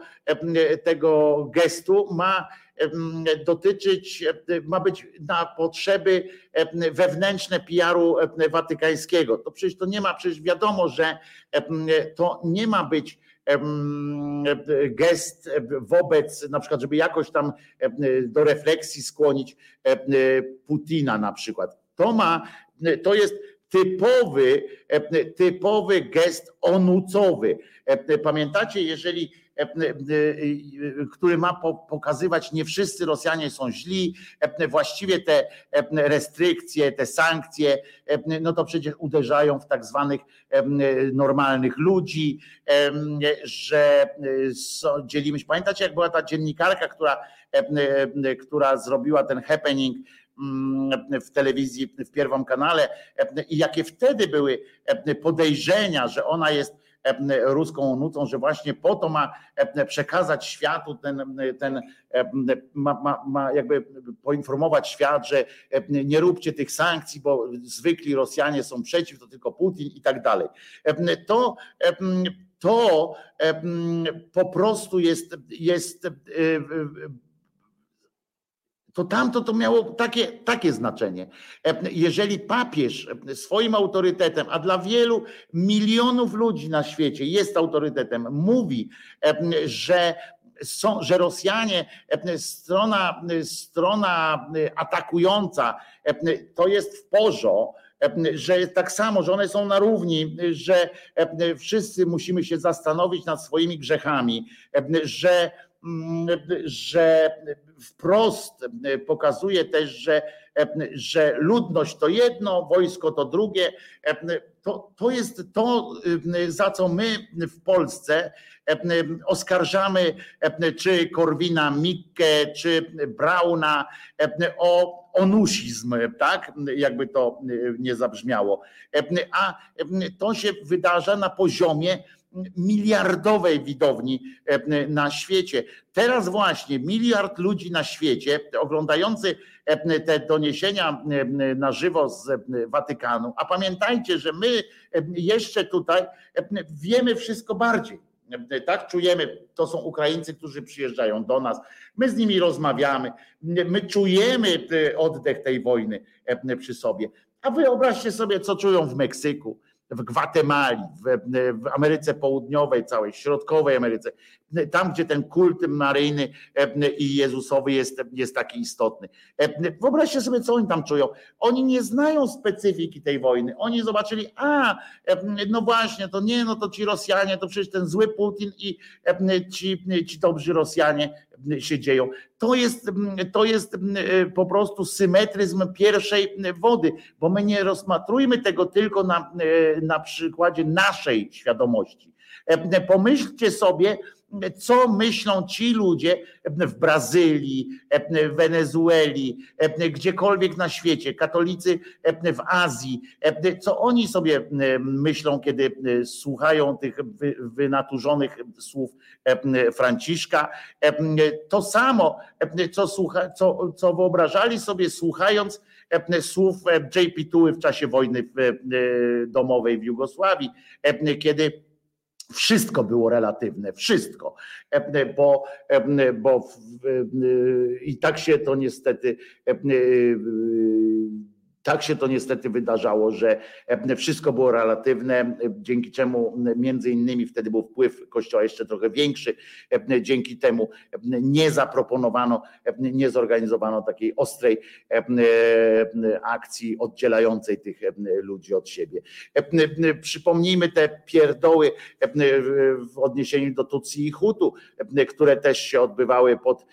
Speaker 1: tego gestu ma dotyczyć, ma być na potrzeby wewnętrzne PR-u watykańskiego. To przecież to nie ma, przecież wiadomo, że to nie ma być gest wobec, na przykład, żeby jakoś tam do refleksji skłonić Putina na przykład. To ma, to jest typowy, typowy gest onucowy. Pamiętacie, jeżeli który ma pokazywać, nie wszyscy Rosjanie są źli, właściwie te restrykcje, te sankcje, no to przecież uderzają w tak zwanych normalnych ludzi, że dzielimy się. Pamiętacie, jak była ta dziennikarka, która, która zrobiła ten happening w telewizji, w pierwszym kanale i jakie wtedy były podejrzenia, że ona jest ruską nucą, że właśnie po to ma przekazać światu ten, ten ma, ma, ma jakby poinformować świat, że nie róbcie tych sankcji, bo zwykli Rosjanie są przeciw, to tylko Putin i tak dalej. To to po prostu jest, jest to tamto to miało takie, takie znaczenie. Jeżeli papież swoim autorytetem, a dla wielu milionów ludzi na świecie jest autorytetem, mówi, że są, że Rosjanie, strona, strona atakująca, to jest w porządku, że tak samo, że one są na równi, że wszyscy musimy się zastanowić nad swoimi grzechami, że że wprost pokazuje też, że, że ludność to jedno, wojsko to drugie. To, to jest to, za co my w Polsce oskarżamy czy Korwina Mikke, czy Brauna o onusizm, tak? Jakby to nie zabrzmiało. A to się wydarza na poziomie miliardowej widowni e, na świecie. Teraz właśnie miliard ludzi na świecie oglądający e, te doniesienia e, na żywo z Watykanu, a pamiętajcie, że my jeszcze tutaj wiemy wszystko bardziej. Tak czujemy, to są Ukraińcy, którzy przyjeżdżają do nas, my z nimi rozmawiamy, my czujemy oddech tej wojny przy sobie. A wyobraźcie sobie, co czują w Meksyku, w Gwatemali, w, w, Ameryce Południowej, całej środkowej Ameryce, tam gdzie ten kult maryjny e, i Jezusowy jest, jest taki istotny. E, wyobraźcie sobie, co oni tam czują. Oni nie znają specyfiki tej wojny. Oni zobaczyli, a e, no właśnie, to nie, no to ci Rosjanie, to przecież ten zły Putin i ci, ci dobrzy Rosjanie się dzieją. To jest, to jest po prostu symetryzm pierwszej wody, bo my nie rozmatrujmy tego tylko na, na przykładzie naszej świadomości. Pomyślcie sobie, co myślą ci ludzie w Brazylii, w Wenezueli, gdziekolwiek na świecie, katolicy w Azji, co oni sobie myślą, kiedy słuchają tych wynaturzonych słów Franciszka. To samo, co, słucha, co, co wyobrażali sobie słuchając słów JP Tuły w czasie wojny domowej w Jugosławii, kiedy wszystko było relatywne, wszystko, bo, bo i tak się to niestety tak się to niestety wydarzało, że e, wszystko było relatywne, e, dzięki czemu między innymi wtedy był wpływ Kościoła jeszcze trochę większy, e, dzięki temu nie zaproponowano, nie zorganizowano takiej ostrej akcji oddzielającej tych ludzi od siebie. Przypomnijmy te pierdoły w odniesieniu do Tutsi i Hutu, które też się odbywały pod,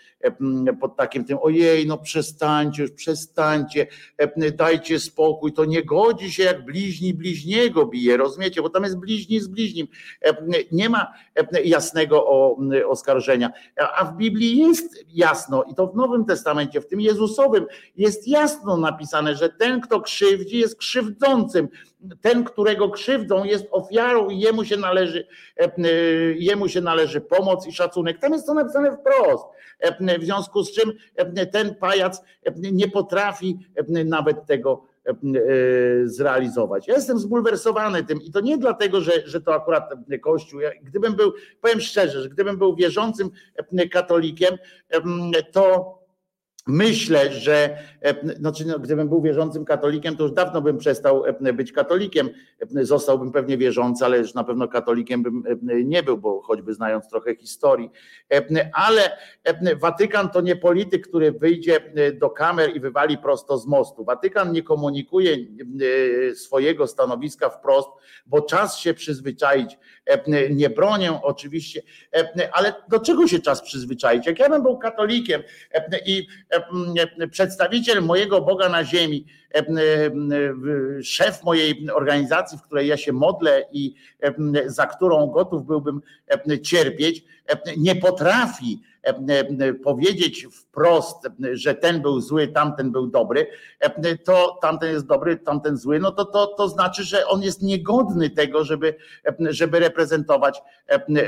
Speaker 1: pod takim tym ojej, no przestańcie już, przestańcie, dajcie dajcie spokój, to nie godzi się jak bliźni bliźniego bije, rozumiecie, bo tam jest bliźni z bliźnim. E, nie ma e, jasnego oskarżenia, a w Biblii jest jasno i to w Nowym Testamencie, w tym Jezusowym jest jasno napisane, że ten, kto krzywdzi, jest krzywdzącym ten, którego krzywdą jest ofiarą i jemu się należy, e, jemu się należy pomoc i szacunek. Tam jest to napisane wprost. W związku z czym ten pajac nie potrafi nawet tego zrealizować. Ja jestem zbulwersowany tym i to nie dlatego, że, że to akurat Kościół. Ja, gdybym był, powiem szczerze, że gdybym był wierzącym katolikiem, to Myślę, że znaczy, no, gdybym był wierzącym katolikiem, to już dawno bym przestał e, być katolikiem. E, zostałbym pewnie wierzący, ale już na pewno katolikiem bym nie był, bo choćby znając trochę historii. Ale Watykan to nie polityk, który wyjdzie do kamer i wywali prosto z mostu. Watykan nie komunikuje swojego stanowiska wprost, bo czas się przyzwyczaić. Nie bronię oczywiście, ale do czego się czas przyzwyczaić? Jak ja bym był katolikiem i przedstawiciel mojego Boga na ziemi, szef mojej organizacji, w której ja się modlę i za którą gotów byłbym cierpieć, nie potrafi powiedzieć wprost, że ten był zły, tamten był dobry, to tamten jest dobry, tamten zły, no to, to, to znaczy, że on jest niegodny tego, żeby, żeby reprezentować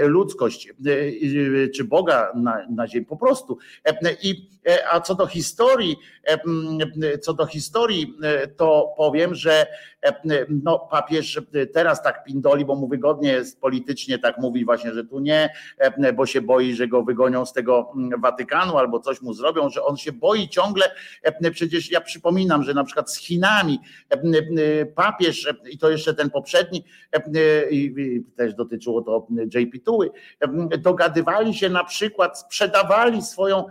Speaker 1: ludzkość czy Boga na, na ziemi, po prostu. I, a co do historii, co do historii, to powiem, że no, papież teraz tak pindoli, bo mu wygodnie jest politycznie tak mówić właśnie, że tu nie, bo się boi, że go wygonią z tego mm, Watykanu albo coś mu zrobią, że on się boi ciągle. Przecież ja przypominam, że na przykład z Chinami papież, i to jeszcze ten poprzedni, też dotyczyło to JP Tuły, dogadywali się na przykład, sprzedawali swoją,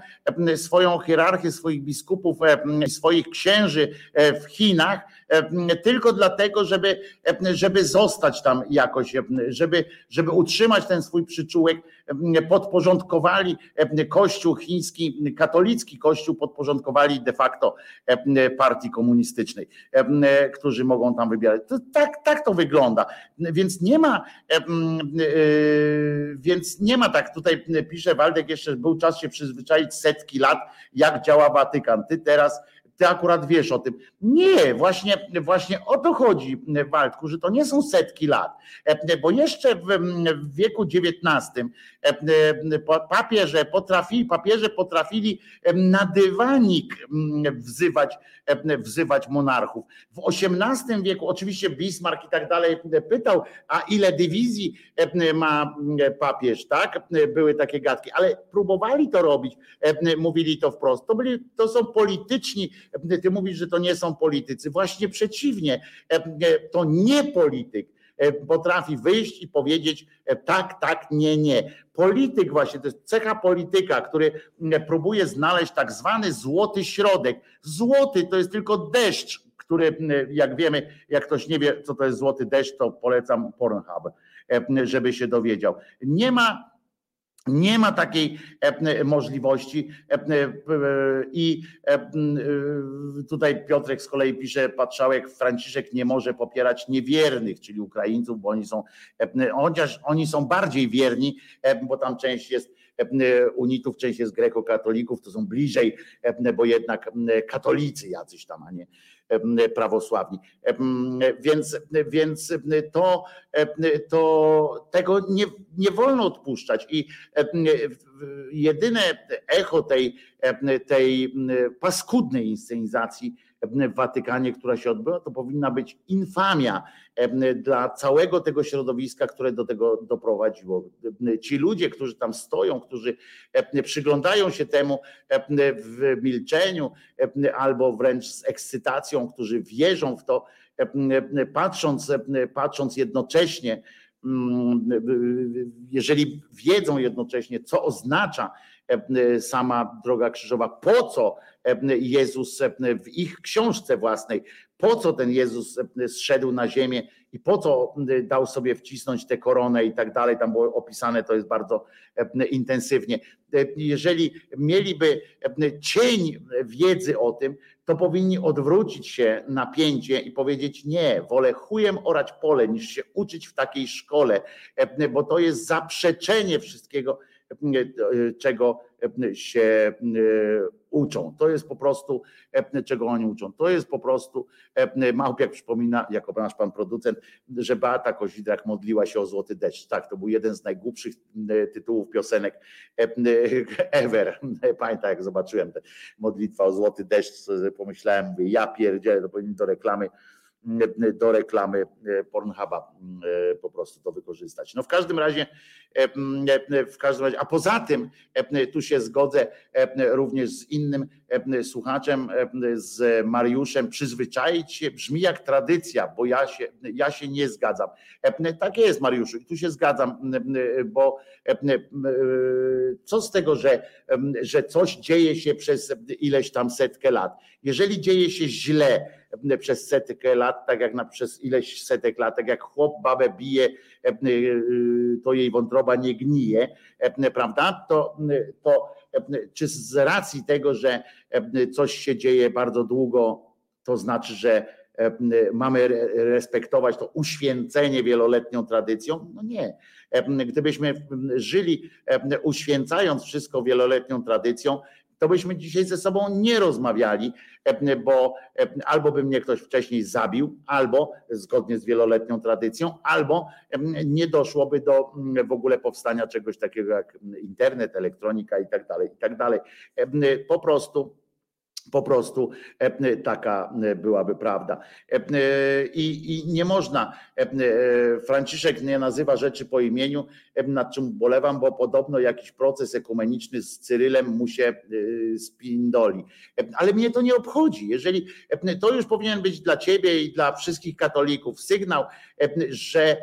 Speaker 1: swoją hierarchię swoich biskupów, swoich księży w Chinach, tylko dlatego, żeby, żeby zostać tam jakoś, żeby, żeby utrzymać ten swój przyczółek, podporządkowali Kościół chiński, katolicki Kościół podporządkowali de facto partii komunistycznej, którzy mogą tam wybierać. To tak, tak to wygląda. Więc nie ma, więc nie ma tak, tutaj pisze Waldek jeszcze, był czas się przyzwyczaić setki lat, jak działa Watykan. Ty teraz ty akurat wiesz o tym. Nie, właśnie, właśnie o to chodzi, Waldku, że to nie są setki lat, e, bo jeszcze w, wieku XIX e, e, papieże potrafili, papieże potrafili na dywanik wzywać, wzywać monarchów. W XVIII wieku, oczywiście Bismarck i tak dalej pytał, a ile dywizji ma papież, tak? Były takie gadki, ale próbowali to robić, mówili to wprost. To, byli, to są polityczni ty mówisz, że to nie są politycy. Właśnie przeciwnie, e, e, to nie polityk e, potrafi wyjść i powiedzieć tak, tak, nie, nie. Polityk właśnie, to jest cecha polityka, który próbuje znaleźć tak zwany złoty środek. Złoty to jest tylko deszcz, który jak wiemy, jak ktoś nie wie, co to jest złoty deszcz, to polecam Pornhub, żeby się dowiedział. Nie ma nie ma takiej e, możliwości e, e, i tutaj Piotrek z kolei pisze, Patrzałek, Franciszek nie może popierać niewiernych, czyli Ukraińców, bo oni są, chociaż oni są bardziej wierni, bo tam część jest unitów, część jest grekokatolików, to są bliżej, bo jednak katolicy jacyś tam, a nie, prawosławni. Więc, więc to, to tego nie, nie wolno odpuszczać. I jedyne echo tej, tej paskudnej inscenizacji w Watykanie, która się odbyła, to powinna być infamia dla całego tego środowiska, które do tego doprowadziło. Ci ludzie, którzy tam stoją, którzy przyglądają się temu w milczeniu albo wręcz z ekscytacją, którzy wierzą w to, patrząc, patrząc jednocześnie, mm, jeżeli wiedzą jednocześnie, co oznacza sama droga krzyżowa, po co Jezus w ich książce własnej, po co ten Jezus zszedł na ziemię i po co dał sobie wcisnąć tę koronę i tak dalej, tam było opisane, to jest bardzo intensywnie. Jeżeli mieliby cień wiedzy o tym, to powinni odwrócić się napięcie i powiedzieć nie, wolę chujem orać pole niż się uczyć w takiej szkole, bo to jest zaprzeczenie wszystkiego, czego się uczą. To jest po prostu, czego oni uczą. To jest po prostu, Małpiak przypomina, jako nasz pan producent, że Beata Kozidrak modliła się o złoty deszcz. Tak, to był jeden z najgłupszych tytułów piosenek ever. Pamiętam, jak zobaczyłem tę modlitwę o złoty deszcz, pomyślałem, mówię, ja pierdzielę, to powinien do reklamy do reklamy e, Pornhuba e, po prostu to wykorzystać. No w każdym razie, e, w każdym razie, a poza tym tu się zgodzę również z innym słuchaczem, z Mariuszem, przyzwyczaić się brzmi jak tradycja, bo ja się, ja się nie zgadzam. Tak jest Mariuszu tu się zgadzam, bo co z tego, że, że coś dzieje się przez ileś tam setkę lat. Jeżeli dzieje się źle, przez setkę lat, tak jak na, przez ileś setek lat, tak jak chłop babę bije, e, e, to jej wątroba nie gnije, e, prawda? To, to czy z racji tego, że coś się dzieje bardzo długo, to znaczy, że mamy respektować to uświęcenie wieloletnią tradycją? No nie. Gdybyśmy żyli uświęcając wszystko wieloletnią tradycją, to byśmy dzisiaj ze sobą nie rozmawiali, e, bo e, albo by mnie ktoś wcześniej zabił, albo zgodnie z wieloletnią tradycją, albo nie doszłoby do w ogóle powstania czegoś takiego jak internet, elektronika i tak dalej, i tak dalej. Po prostu po prostu e, taka e, byłaby prawda. E, I, I, nie można, Franciszek nie nazywa rzeczy po imieniu, nad czym bolewam, bo podobno jakiś proces ekumeniczny z Cyrylem mu się spindoli. Ale mnie to nie obchodzi. Jeżeli to już powinien być dla ciebie i dla wszystkich katolików sygnał, że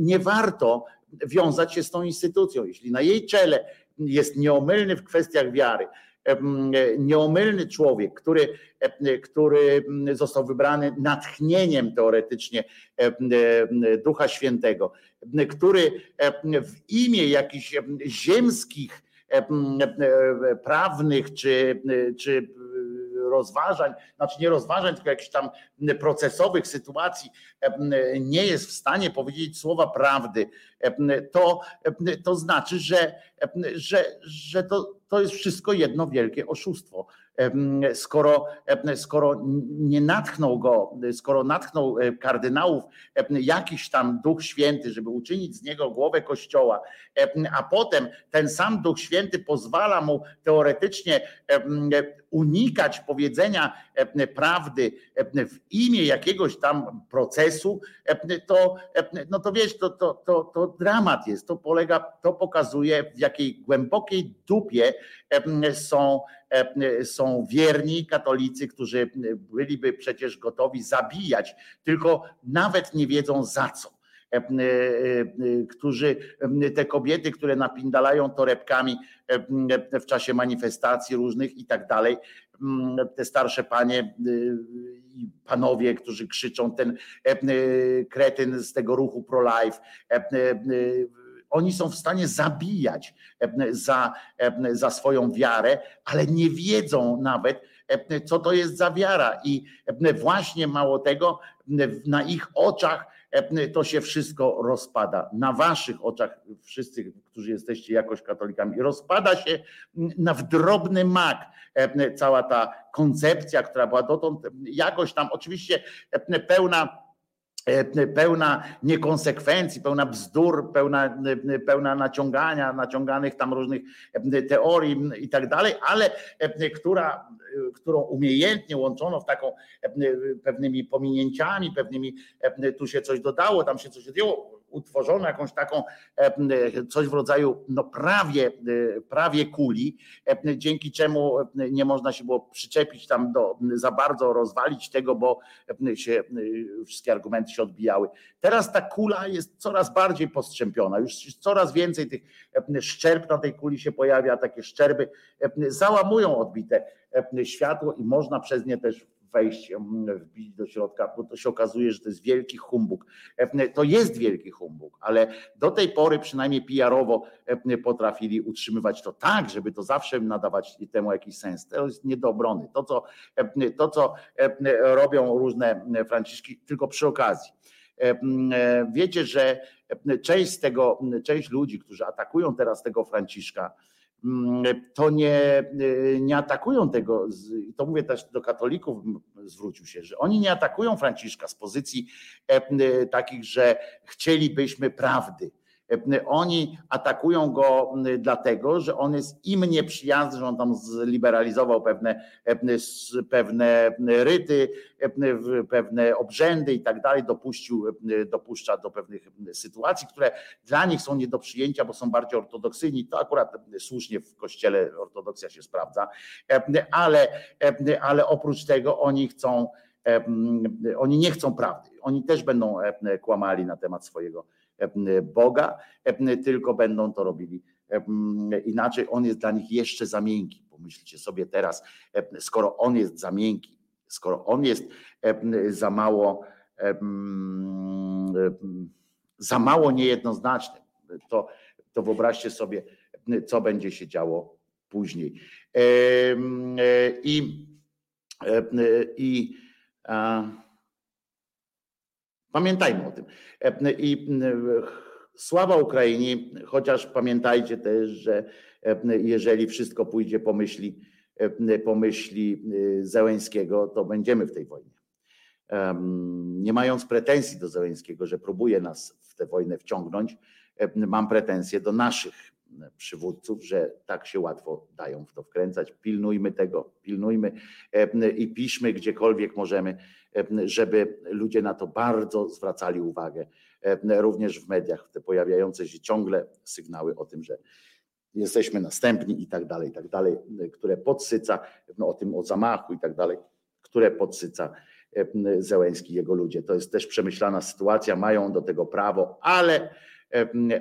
Speaker 1: nie warto wiązać się z tą instytucją. Jeśli na jej czele jest nieomylny w kwestiach wiary, nieomylny człowiek, który, który został wybrany natchnieniem teoretycznie Ducha Świętego, który w imię jakichś ziemskich, prawnych czy, czy rozważań, znaczy nie rozważań, tylko jakichś tam procesowych sytuacji nie jest w stanie powiedzieć słowa prawdy, to, to znaczy, że, że, że to, to jest wszystko jedno wielkie oszustwo. Skoro, skoro nie natchnął go, skoro natchnął e, kardynałów jakiś tam Duch Święty, żeby uczynić z niego głowę Kościoła, a potem ten sam Duch Święty pozwala mu teoretycznie unikać powiedzenia prawdy w imię jakiegoś tam procesu, to, no to wiesz, to, to, to, to dramat jest. To polega, to pokazuje, w jakiej głębokiej dupie są, są wierni katolicy, którzy byliby przecież gotowi zabijać, tylko nawet nie wiedzą za co którzy, te kobiety, które napindalają torebkami w czasie manifestacji różnych i tak dalej, te starsze panie i panowie, którzy krzyczą, ten kretyn z tego ruchu pro-life, oni są w stanie zabijać za, za swoją wiarę, ale nie wiedzą nawet, co to jest za wiara. I właśnie mało tego, na ich oczach to się wszystko rozpada. Na waszych oczach, wszyscy, którzy jesteście jakoś katolikami, rozpada się na drobny mak cała ta koncepcja, która była dotąd jakoś tam, oczywiście pełna pełna niekonsekwencji, pełna bzdur, pełna, pełna naciągania, naciąganych tam różnych e, teorii i tak dalej, ale e, która, którą umiejętnie łączono w taką pewnymi pominięciami, pewnymi tu się coś dodało, tam się coś odjęło, utworzono jakąś taką coś w rodzaju no prawie, prawie kuli, dzięki czemu nie można się było przyczepić tam do za bardzo rozwalić tego, bo się wszystkie argumenty się odbijały. Teraz ta kula jest coraz bardziej postrzępiona, już coraz więcej tych szczerb na tej kuli się pojawia, takie szczerby załamują odbite światło i można przez nie też wejść, wbić do środka, bo to się okazuje, że to jest wielki humbug. To jest wielki humbug, ale do tej pory przynajmniej PR-owo potrafili utrzymywać to tak, żeby to zawsze nadawać temu jakiś sens. To jest nie do obrony. To, co, to, co robią różne Franciszki, tylko przy okazji. Wiecie, że część z tego, część ludzi, którzy atakują teraz tego Franciszka, to nie, y, nie atakują tego, to mówię też do katolików, zwrócił się, że oni nie atakują Franciszka z pozycji e, takich, że chcielibyśmy prawdy oni atakują go dlatego, że on jest im nieprzyjazny, że on tam zliberalizował pewne, e, pewne ryty, e, pewne obrzędy i tak dalej, dopuścił, dopuszcza do pewnych sytuacji, które dla nich są nie do przyjęcia, bo są bardziej ortodoksyjni. To akurat słusznie w kościele ortodoksja się sprawdza, ale, ale oprócz tego oni chcą, oni nie chcą prawdy. Oni też będą kłamali na temat swojego Boga, tylko będą to robili inaczej. On jest dla nich jeszcze za miękki. Pomyślcie sobie teraz, skoro on jest za miękki, skoro on jest za mało, za mało niejednoznaczny, to, to wyobraźcie sobie, co będzie się działo później. I, i Pamiętajmy o tym. E, I sława Ukrainie, chociaż pamiętajcie też, że e, jeżeli wszystko pójdzie po myśli, e, po myśli Zełęńskiego, to będziemy w tej wojnie. Nie mając pretensji do Zełęńskiego, że próbuje nas w tę wojnę wciągnąć, mam pretensje do naszych przywódców, że tak się łatwo dają w to wkręcać. Pilnujmy tego, pilnujmy i piszmy gdziekolwiek możemy żeby ludzie na to bardzo zwracali uwagę, również w mediach, te pojawiające się ciągle sygnały o tym, że jesteśmy następni i tak dalej, i tak dalej, które podsyca, no o tym o zamachu i tak dalej, które podsyca Zełęski i jego ludzie. To jest też przemyślana sytuacja, mają do tego prawo, ale,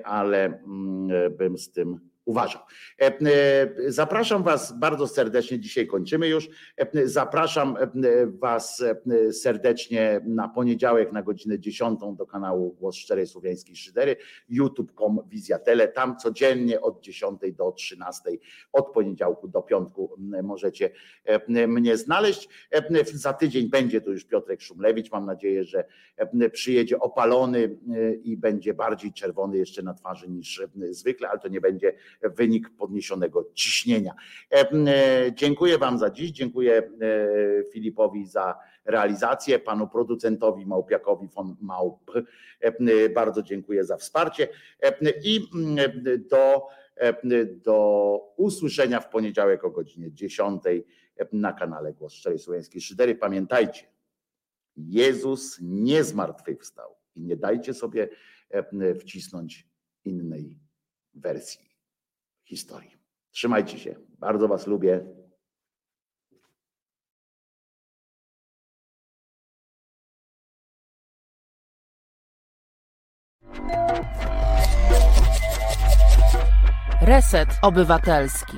Speaker 1: ale mm, bym z tym uważał. E, e, zapraszam Was bardzo serdecznie, dzisiaj kończymy już. E, zapraszam Was serdecznie na poniedziałek na godzinę 10 do kanału Głos Szczerej Słowiańskiej Szydery, youtube.com Wizja Tele. Tam codziennie od 10 do 13, od poniedziałku do piątku możecie mnie znaleźć. Za tydzień będzie tu już Piotrek Szumlewicz. Mam nadzieję, że przyjedzie opalony i będzie bardziej czerwony jeszcze na twarzy niż zwykle, ale to nie będzie wynik podniesionego ciśnienia. E, e, dziękuję Wam za dziś, dziękuję e, Filipowi za realizację, panu producentowi Małpiakowi von Małp. Bardzo dziękuję za wsparcie i do, do usłyszenia w poniedziałek o godzinie 10 na kanale Głos Szczerej Słowiańskiej Szydery. Pamiętajcie, Jezus nie zmartwychwstał i nie dajcie sobie wcisnąć innej wersji historii. Trzymajcie się. Bardzo Was lubię.
Speaker 5: Reset Obywatelski.